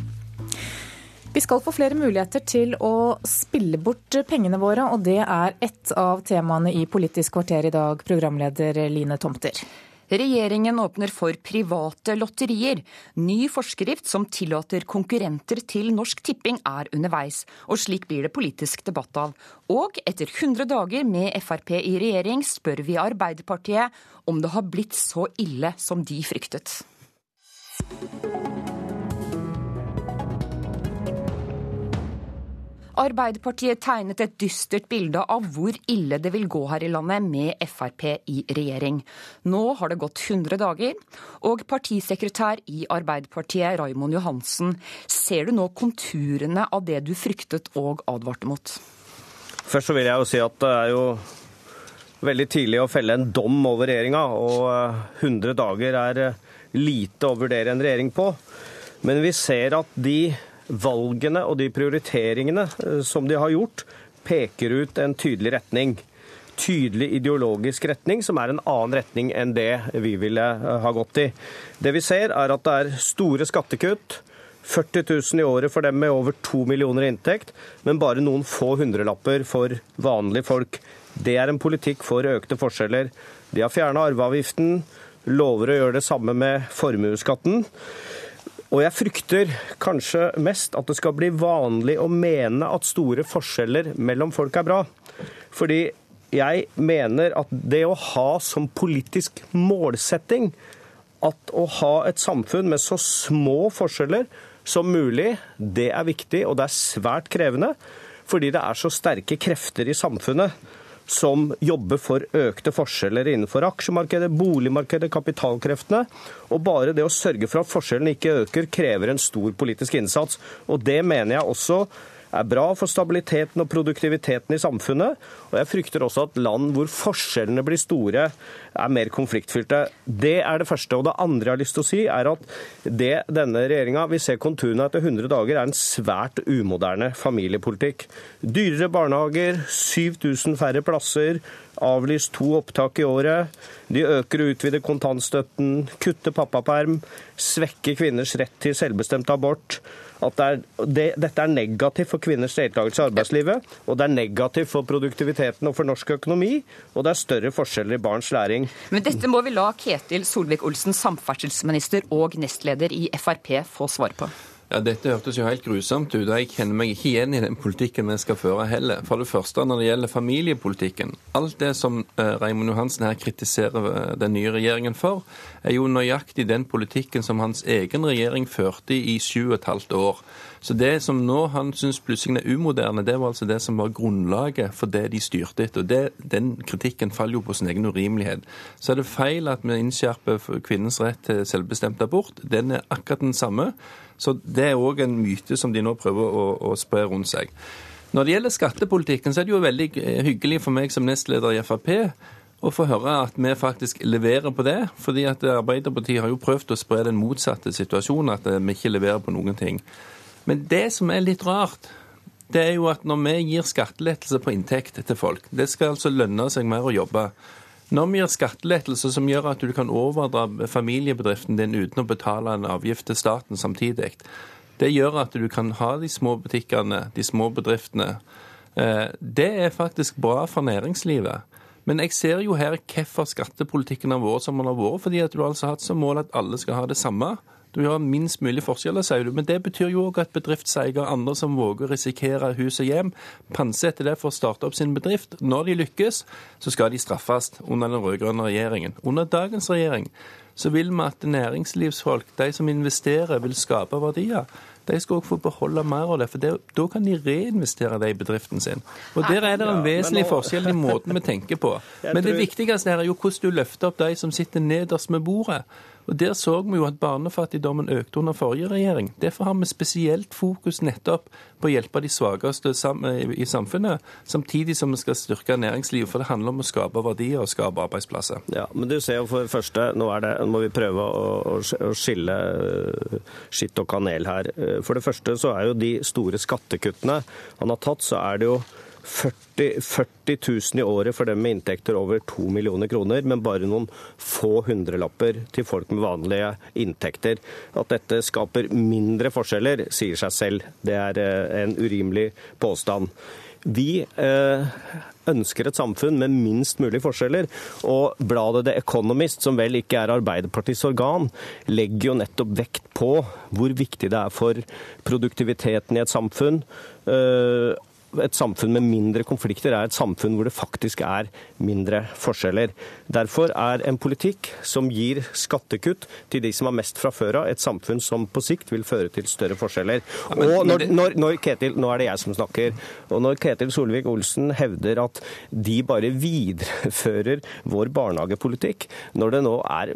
Vi skal få flere muligheter til å spille bort pengene våre, og det er ett av temaene i Politisk kvarter i dag, programleder Line Tomter. Regjeringen åpner for private lotterier. Ny forskrift som tillater konkurrenter til Norsk Tipping er underveis, og slik blir det politisk debatt av. Og etter 100 dager med Frp i regjering spør vi Arbeiderpartiet om det har blitt så ille som de fryktet. Arbeiderpartiet tegnet et dystert bilde av hvor ille det vil gå her i landet med Frp i regjering. Nå har det gått 100 dager, og partisekretær i Arbeiderpartiet, Raimond Johansen, ser du nå konturene av det du fryktet og advarte mot? Først så vil jeg jo si at det er jo veldig tidlig å felle en dom over regjeringa, og 100 dager er lite å vurdere en regjering på. Men vi ser at de valgene og de prioriteringene eh, som de har gjort, peker ut en tydelig retning. Tydelig ideologisk retning, som er en annen retning enn det vi ville eh, ha gått i. Det vi ser, er at det er store skattekutt. 40 000 i året for dem med over 2 millioner i inntekt, men bare noen få hundrelapper for vanlige folk. Det er en politikk for økte forskjeller. De har fjerna arveavgiften, lover å gjøre det samme med formuesskatten. Og jeg frykter kanskje mest at det skal bli vanlig å mene at store forskjeller mellom folk er bra. Fordi jeg mener at det å ha som politisk målsetting at å ha et samfunn med så små forskjeller som mulig, det er viktig, og det er svært krevende. Fordi det er så sterke krefter i samfunnet som jobber for økte forskjeller innenfor aksjemarkedet, boligmarkedet, kapitalkreftene. Og bare det å sørge for at forskjellene ikke øker, krever en stor politisk innsats. Og det mener jeg også er bra for stabiliteten og produktiviteten i samfunnet. Og jeg frykter også at land hvor forskjellene blir store, er mer konfliktfylte. Det er det første. Og det andre jeg har lyst til å si, er at det denne regjeringa vil se konturene etter 100 dager, er en svært umoderne familiepolitikk. Dyrere barnehager, 7000 færre plasser, avlyst to opptak i året. De øker og utvider kontantstøtten, kutter pappaperm, svekker kvinners rett til selvbestemt abort at det er, det, dette er negativt for kvinners deltakelse i arbeidslivet, og det er negativt for produktiviteten og for norsk økonomi, og det er større forskjeller i barns læring. Men dette må vi la Ketil Solvik-Olsen, samferdselsminister og nestleder i Frp, få svar på. Ja, Dette hørtes jo helt grusomt ut, og jeg kjenner meg ikke igjen i den politikken vi skal føre heller. For det første når det gjelder familiepolitikken. Alt det som eh, Raymond Johansen her kritiserer eh, den nye regjeringen for, er jo nøyaktig den politikken som hans egen regjering førte i sju og et halvt år. Så det som nå han syns plutselig er umoderne, det var altså det som var grunnlaget for det de styrte etter. og det, Den kritikken faller jo på sin egen urimelighet. Så er det feil at vi innskjerper kvinnens rett til selvbestemt abort. Den er akkurat den samme. Så det er òg en myte som de nå prøver å, å spre rundt seg. Når det gjelder skattepolitikken, så er det jo veldig hyggelig for meg som nestleder i Frp å få høre at vi faktisk leverer på det. fordi at Arbeiderpartiet har jo prøvd å spre den motsatte situasjonen, at vi ikke leverer på noen ting. Men det som er litt rart, det er jo at når vi gir skattelettelse på inntekt til folk Det skal altså lønne seg mer å jobbe. Når vi gir skattelettelser som gjør at du kan overdra familiebedriften din uten å betale en avgift til staten samtidig, det gjør at du kan ha de små butikkene, de små bedriftene. Eh, det er faktisk bra for næringslivet. Men jeg ser jo her hvorfor skattepolitikken har vært som den har vært, fordi at du altså har hatt som mål at alle skal ha det samme. Du har minst mulig forskjeller, sier du. Men det betyr jo òg at bedriftseiere andre som våger å risikere hus og hjem, pantsetter det for å starte opp sin bedrift. Når de lykkes, så skal de straffes under den rød-grønne regjeringen. Under dagens regjering så vil vi at næringslivsfolk, de som investerer, vil skape verdier. De skal også få beholde mer av det, for det, da kan de reinvestere det i bedriften sin. Og Der er det en vesentlig nå... forskjell i måten vi tenker på. Men det viktigste her er jo hvordan du løfter opp de som sitter nederst med bordet. Og Der så vi jo at barnefattigdommen økte under forrige regjering. Derfor har vi spesielt fokus nettopp på å hjelpe de svakeste i samfunnet, samtidig som vi skal styrke næringslivet. For det handler om å skape verdier og skape arbeidsplasser. Ja, Men du ser jo for det første, nå, det, nå må vi prøve å, å skille øh, skitt og kanel her. For det første så er jo de store skattekuttene han har tatt, så er det jo 40, 40 000 i året for dem med inntekter over 2 millioner kroner, men bare noen få hundrelapper til folk med vanlige inntekter. At dette skaper mindre forskjeller, sier seg selv. Det er eh, en urimelig påstand. Vi eh, ønsker et samfunn med minst mulig forskjeller. Og bladet The Economist, som vel ikke er Arbeiderpartiets organ, legger jo nettopp vekt på hvor viktig det er for produktiviteten i et samfunn. Et samfunn med mindre konflikter er et samfunn hvor det faktisk er mindre forskjeller. Derfor er en politikk som gir skattekutt til de som har mest fra før av, et samfunn som på sikt vil føre til større forskjeller. Og når, når, når Ketil, Nå er det jeg som snakker. og Når Ketil Solvik-Olsen hevder at de bare viderefører vår barnehagepolitikk, når det nå er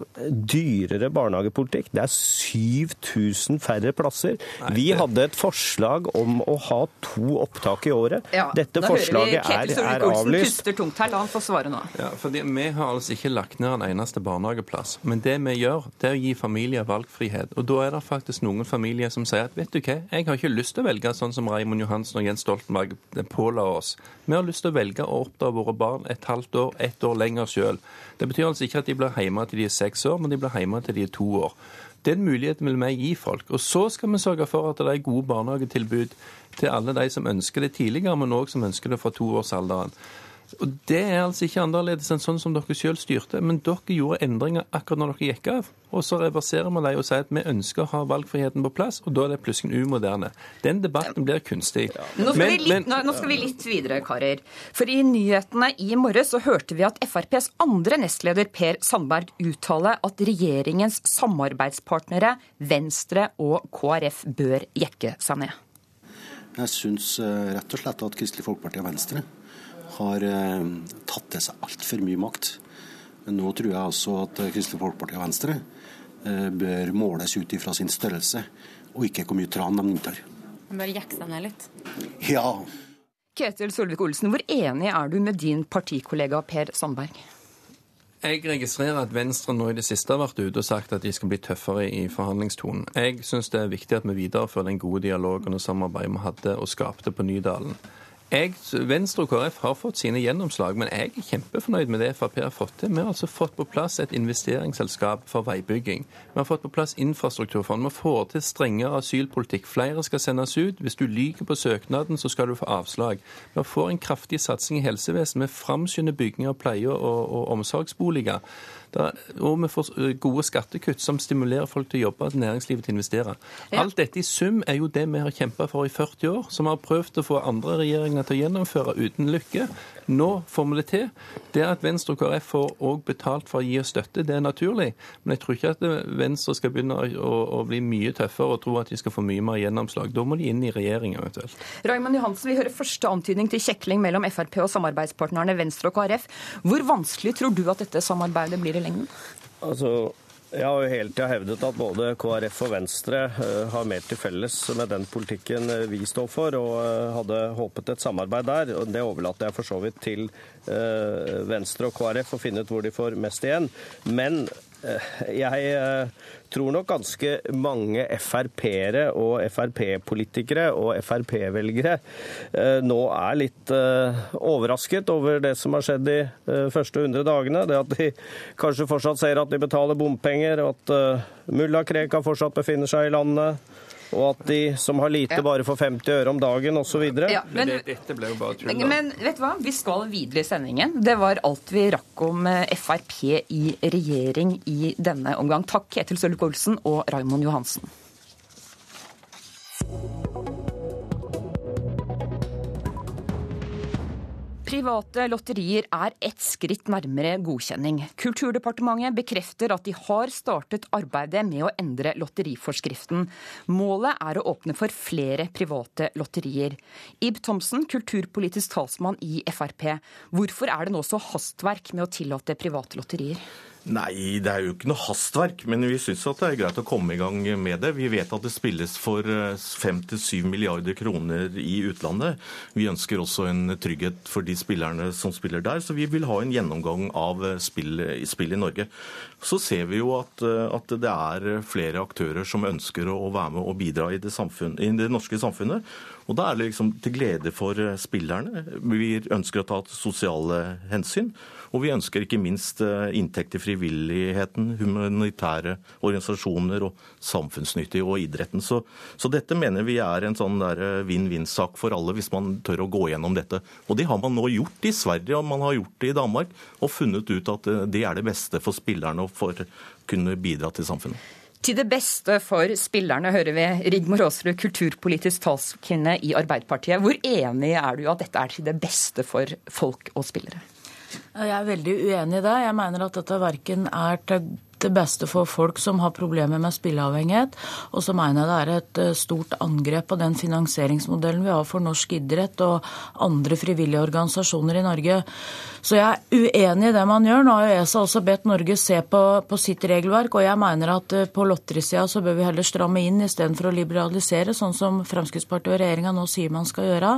dyrere barnehagepolitikk, det er 7000 færre plasser. Vi hadde et forslag om å ha to opptak i året. Ja, Dette forslaget er, er avlyst. Puster tungt her, La han få svare nå. Ja, fordi Vi har altså ikke lagt ned en eneste barnehageplass. Men det vi gjør, det er å gi familier valgfrihet. Og Da er det faktisk noen familier som sier at vet du hva, jeg har ikke lyst til å velge sånn som Raymond Johansen og Jens Stoltenberg påla oss. Vi har lyst til å velge å oppdra våre barn et halvt år, ett år lenger sjøl. Det betyr altså ikke at de blir hjemme til de er seks år, men de blir hjemme til de er to år. Den muligheten vil vi gi folk. Og så skal vi sørge for at det er gode barnehagetilbud til alle de som ønsker det tidligere, men òg som ønsker det fra toårsalderen. Og Det er altså ikke annerledes enn sånn som dere selv styrte, men dere gjorde endringer akkurat når dere gikk av. Og så reverserer vi dem og sier at vi ønsker å ha valgfriheten på plass, og da er det plutselig umoderne. Den debatten blir kunstig. Nå skal, men, vi, litt, nå, nå skal vi litt videre, karer. For i nyhetene i morges så hørte vi at FrPs andre nestleder Per Sandberg uttale at regjeringens samarbeidspartnere Venstre og KrF bør jekke seg ned. Jeg syns eh, rett og slett at Kristelig Folkeparti og Venstre har eh, tatt til seg altfor mye makt. Men nå tror jeg også at Kristelig Folkeparti og Venstre eh, bør måles ut ifra sin størrelse, og ikke hvor mye tran de inntar. De bør jekke seg ned litt? Ja. Ketil Solvik-Olsen, hvor enig er du med din partikollega Per Sandberg? Jeg registrerer at Venstre nå i det siste har vært ute og sagt at de skal bli tøffere i forhandlingstonen. Jeg syns det er viktig at vi viderefører den gode dialogen og samarbeidet vi hadde og skapte på Nydalen. Jeg, Venstre og KrF har fått sine gjennomslag, men jeg er kjempefornøyd med det Frp har fått til. Vi har altså fått på plass et investeringsselskap for veibygging. Vi har fått på plass infrastrukturfond. Vi får til strengere asylpolitikk. Flere skal sendes ut. Hvis du lyver på søknaden, så skal du få avslag. Vi får en kraftig satsing i helsevesenet. Vi framskynder bygging av pleie- og, og omsorgsboliger. Er, og vi får gode skattekutt som stimulerer folk til å jobbe og næringslivet til å investere. Alt dette i sum er jo det vi har kjempa for i 40 år, som har prøvd å få andre regjeringer til å gjennomføre uten lykke. Nå får vi det til. Det at Venstre og KrF får også betalt for å gi oss støtte, det er naturlig. Men jeg tror ikke at Venstre skal begynne å, å bli mye tøffere og tro at de skal få mye mer gjennomslag. Da må de inn i regjering eventuelt. Raymond Johansen, vi hører første antydning til kjekling mellom Frp og samarbeidspartnerne Venstre og KrF. Hvor vanskelig tror du at dette samarbeidet blir i lengden? Altså, jeg har jo hele tida hevdet at både KrF og Venstre eh, har mer til felles med den politikken eh, vi står for, og eh, hadde håpet et samarbeid der. og Det overlater jeg for så vidt til Venstre og KrF å finne ut hvor de får mest igjen. Men jeg tror nok ganske mange Frp-ere og Frp-politikere og Frp-velgere eh, nå er litt eh, overrasket over det som har skjedd de eh, første 100 dagene. Det at de kanskje fortsatt ser at de betaler bompenger, at mulla Krekar fortsatt befinner seg i landet og at de som har lite, bare får 50 øre om dagen osv. Ja, men, men, dette ble jo bare tull. Men vet du hva, vi skal videre i sendingen. Det var alt vi rakk om eh, Frp i regjering i denne omgang. Takk Ketil Sølvik-Olsen og Raymond Johansen. Private lotterier er ett skritt nærmere godkjenning. Kulturdepartementet bekrefter at de har startet arbeidet med å endre lotteriforskriften. Målet er å åpne for flere private lotterier. Ib Thomsen, kulturpolitisk talsmann i Frp. Hvorfor er det nå så hastverk med å tillate private lotterier? Nei, det er jo ikke noe hastverk, men vi syns det er greit å komme i gang med det. Vi vet at det spilles for 5-7 eh, milliarder kroner i utlandet. Vi ønsker også en trygghet for de spillerne som spiller der, så vi vil ha en gjennomgang av eh, spill, spill i Norge. Så ser vi jo at, eh, at, det er flere aktører som ønsker å være med og bidra i det, i det norske samfunnet. Og da er det liksom til glede for spillerne. Vi ønsker å ta sosiale hensyn. Og vi ønsker ikke minst eh, inntekt til frivilligheten, humanitære organisasjoner og samfunnsnyttig og idretten. Så, så dette mener vi er en sånn vinn-vinn-sak for alle, hvis man tør å gå gjennom dette. Og det har man nå gjort i Sverige og man har gjort det i Danmark, og funnet ut at eh, det er det beste for spillerne og for å kunne bidra til samfunnet. Til det beste for spillerne, hører vi Rigmor Aasrud, kulturpolitisk talskvinne i Arbeiderpartiet. Hvor enig er du at dette er til det beste for folk og spillere? Jeg er veldig uenig i det. Jeg mener at dette verken er til det beste for folk som har problemer med spilleavhengighet. Og så mener jeg det er et eh, stort angrep på den finansieringsmodellen vi har for norsk idrett og andre frivillige organisasjoner i Norge. Så jeg er uenig i det man gjør. Nå har jo ESA også bedt Norge se på, på sitt regelverk, og jeg mener at eh, på lotterisida så bør vi heller stramme inn istedenfor å liberalisere, sånn som Fremskrittspartiet og regjeringa nå sier man skal gjøre.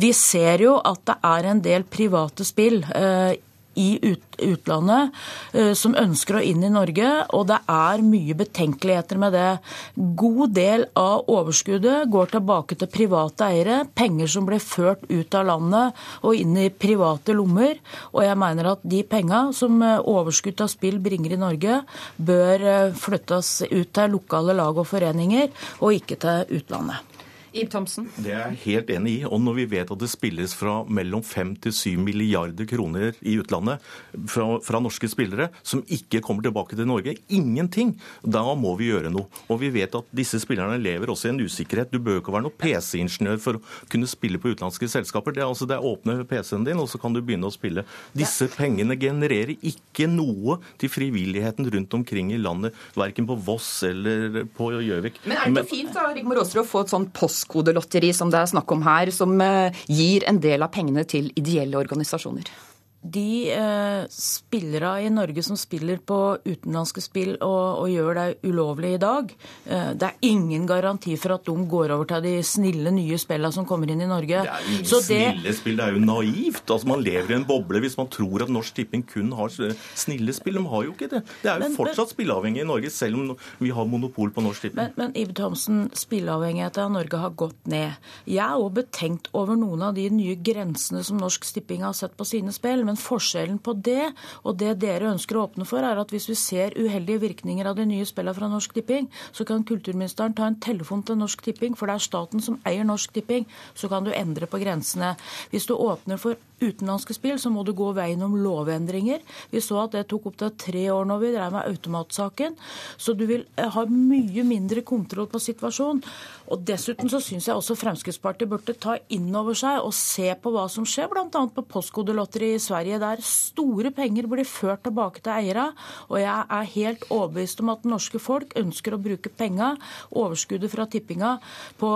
Vi ser jo at det er en del private spill eh, i utlandet eh, som ønsker å inn i Norge, og det er mye betenkeligheter med det. God del av overskuddet går tilbake til private eiere, penger som blir ført ut av landet og inn i private lommer. Og jeg mener at de penga som eh, overskudd av spill bringer i Norge, bør eh, flyttes ut til lokale lag og foreninger, og ikke til utlandet. Ib Thomsen? Det er jeg helt enig i. Og når vi vet at det spilles fra mellom 5 til 7 milliarder kroner i utlandet fra, fra, norske spillere som ikke kommer tilbake til Norge, ingenting, da må vi gjøre noe. Og vi vet at disse spillerne lever også i en usikkerhet. Du bør ikke være noen PC-ingeniør for å kunne spille på utenlandske selskaper. Det er, altså, det er åpne PC-en din, og så kan du begynne å spille. Disse pengene genererer ikke noe til frivilligheten rundt omkring i landet, verken på Voss eller på Gjøvik. Men er det ikke fint da, Rigmor Aasrud, å få et sånt post postkodelotteri som det er snakk om her, som eh, gir en del av pengene til ideelle organisasjoner? De eh, spillere i Norge som spiller på utenlandske spill og, og gjør det ulovlig i dag, eh, det er ingen garanti for at de går over til de snille nye spillene som kommer inn i Norge. Det er jo ingen snille spill, det er jo naivt. Altså Man lever i en boble hvis man tror at Norsk Tipping kun har snille spill. De har jo ikke det. Det er jo men, fortsatt spilleavhengig i Norge, selv om vi har monopol på Norsk Tipping. Men, men Ibe Thomsen, spilleavhengigheten av Norge har gått ned. Jeg er òg betenkt over noen av de nye grensene som Norsk Tipping har sett på sine spill. Men forskjellen på det og det dere ønsker å åpne for, er at hvis vi ser uheldige virkninger av de nye spillene fra Norsk Tipping, så kan kulturministeren ta en telefon til Norsk Tipping, for det er staten som eier Norsk Tipping. Så kan du endre på grensene. Hvis du åpner for utenlandske spill, så må du gå veien om lovendringer. Vi så at det tok opptil tre år når vi drev med automatsaken. Så du vil eh, ha mye mindre kontroll på situasjonen. Og Dessuten så syns jeg også Fremskrittspartiet burde ta inn over seg og se på hva som skjer, bl.a. på postkodelotteriet i Sverige, der store penger blir ført tilbake til eierne. Og jeg er helt overbevist om at det norske folk ønsker å bruke penga, overskuddet fra tippinga, på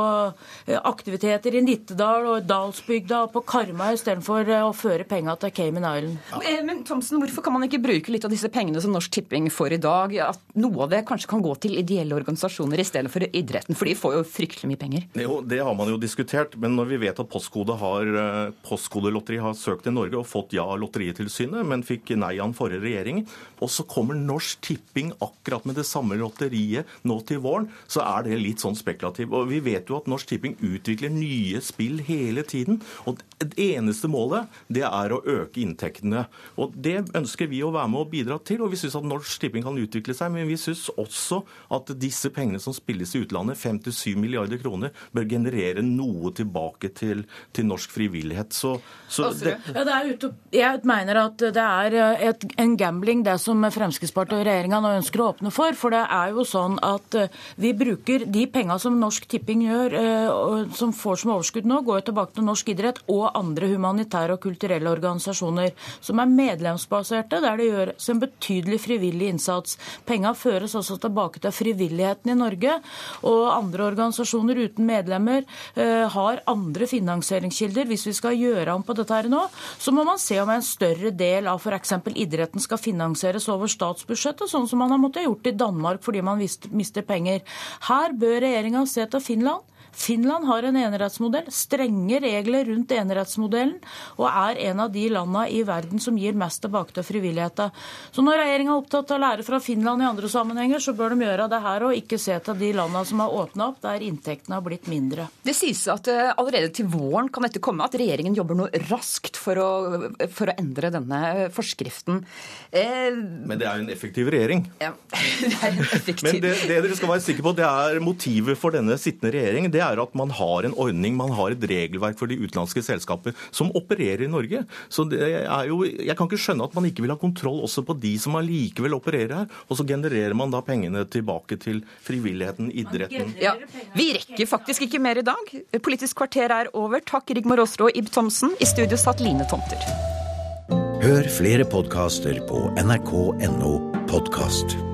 eh, aktiviteter i Nittedal og Dalsbygda og på Karmøy istedenfor å føre penga til Cayman Island. Ja. Men Thomsen, hvorfor kan man ikke bruke litt av disse pengene som Norsk Tipping får i dag? At noe av det kanskje kan gå til ideelle organisasjoner i stedet for idretten, for de får jo fryktelig mye penger? Jo, det har man jo diskutert, men når vi vet at postkodelotteriet har, eh, Postkodelotteri har søkt i Norge og fått ja av Lotteritilsynet, men fikk nei av den forrige regjeringen, og så kommer Norsk Tipping akkurat med det samme lotteriet nå til våren, så er det litt sånn spekulativt. Og vi vet jo at Norsk Tipping utvikler nye spill hele tiden. og det eneste målet det er å øke inntektene. Og Det ønsker vi å være med og bidra til. og Vi syns at Norsk Tipping kan utvikle seg, men vi syns også at disse pengene som spilles i utlandet, 5-7 milliarder kroner, bør generere noe tilbake til, til norsk frivillighet. Så, så det... Ja, det er utop, jeg Jeg mener at det er eh, et, en gambling det som Fremskrittspartiet og regjeringa nå ønsker å åpne for. For det er jo sånn at eh, vi bruker de penga som Norsk Tipping gjør, som får som overskudd nå, går jo tilbake til norsk idrett og andre humanitære og kulturelle organisasjoner som er medlemsbaserte, der det gjøres en betydelig frivillig innsats. Penga føres også tilbake til frivilligheten i Norge. Og andre organisasjoner uten medlemmer har andre finansieringskilder. Hvis vi skal gjøre om på dette her nå, så må man se om en større del av f.eks. idretten skal finansieres over statsbudsjettet, sånn som man har måttet gjort i Danmark fordi man mister penger. Her bør regjeringa se til Finland. Finland har en enerettsmodell, strenge regler rundt enerettsmodellen, og er en av de landene i verden som gir mest tilbake til frivilligheten. Så når regjeringa er opptatt av å lære fra Finland i andre sammenhenger, så bør de gjøre det her og ikke se til de landene som har åpna opp, der inntektene har blitt mindre. Det sies at uh, allerede til våren kan dette komme, at regjeringen jobber nå raskt for å, for å endre denne forskriften. Eh, Men det er jo en effektiv regjering. Ja, det er en effektiv. Men det, det dere skal være sikre på, det er motivet for denne sittende regjering. Det er at man har en ordning, man har et regelverk for de utenlandske selskaper som opererer i Norge. Så det er jo, Jeg kan ikke skjønne at man ikke vil ha kontroll også på de som allikevel opererer her. Og så genererer man da pengene tilbake til frivilligheten, idretten. Ja, Vi rekker faktisk ikke mer i dag. Politisk kvarter er over. Takk Rigmor Aasrud og Ib Thomsen. I studio satt Line Tomter. Hør flere podkaster på nrk.no podkast.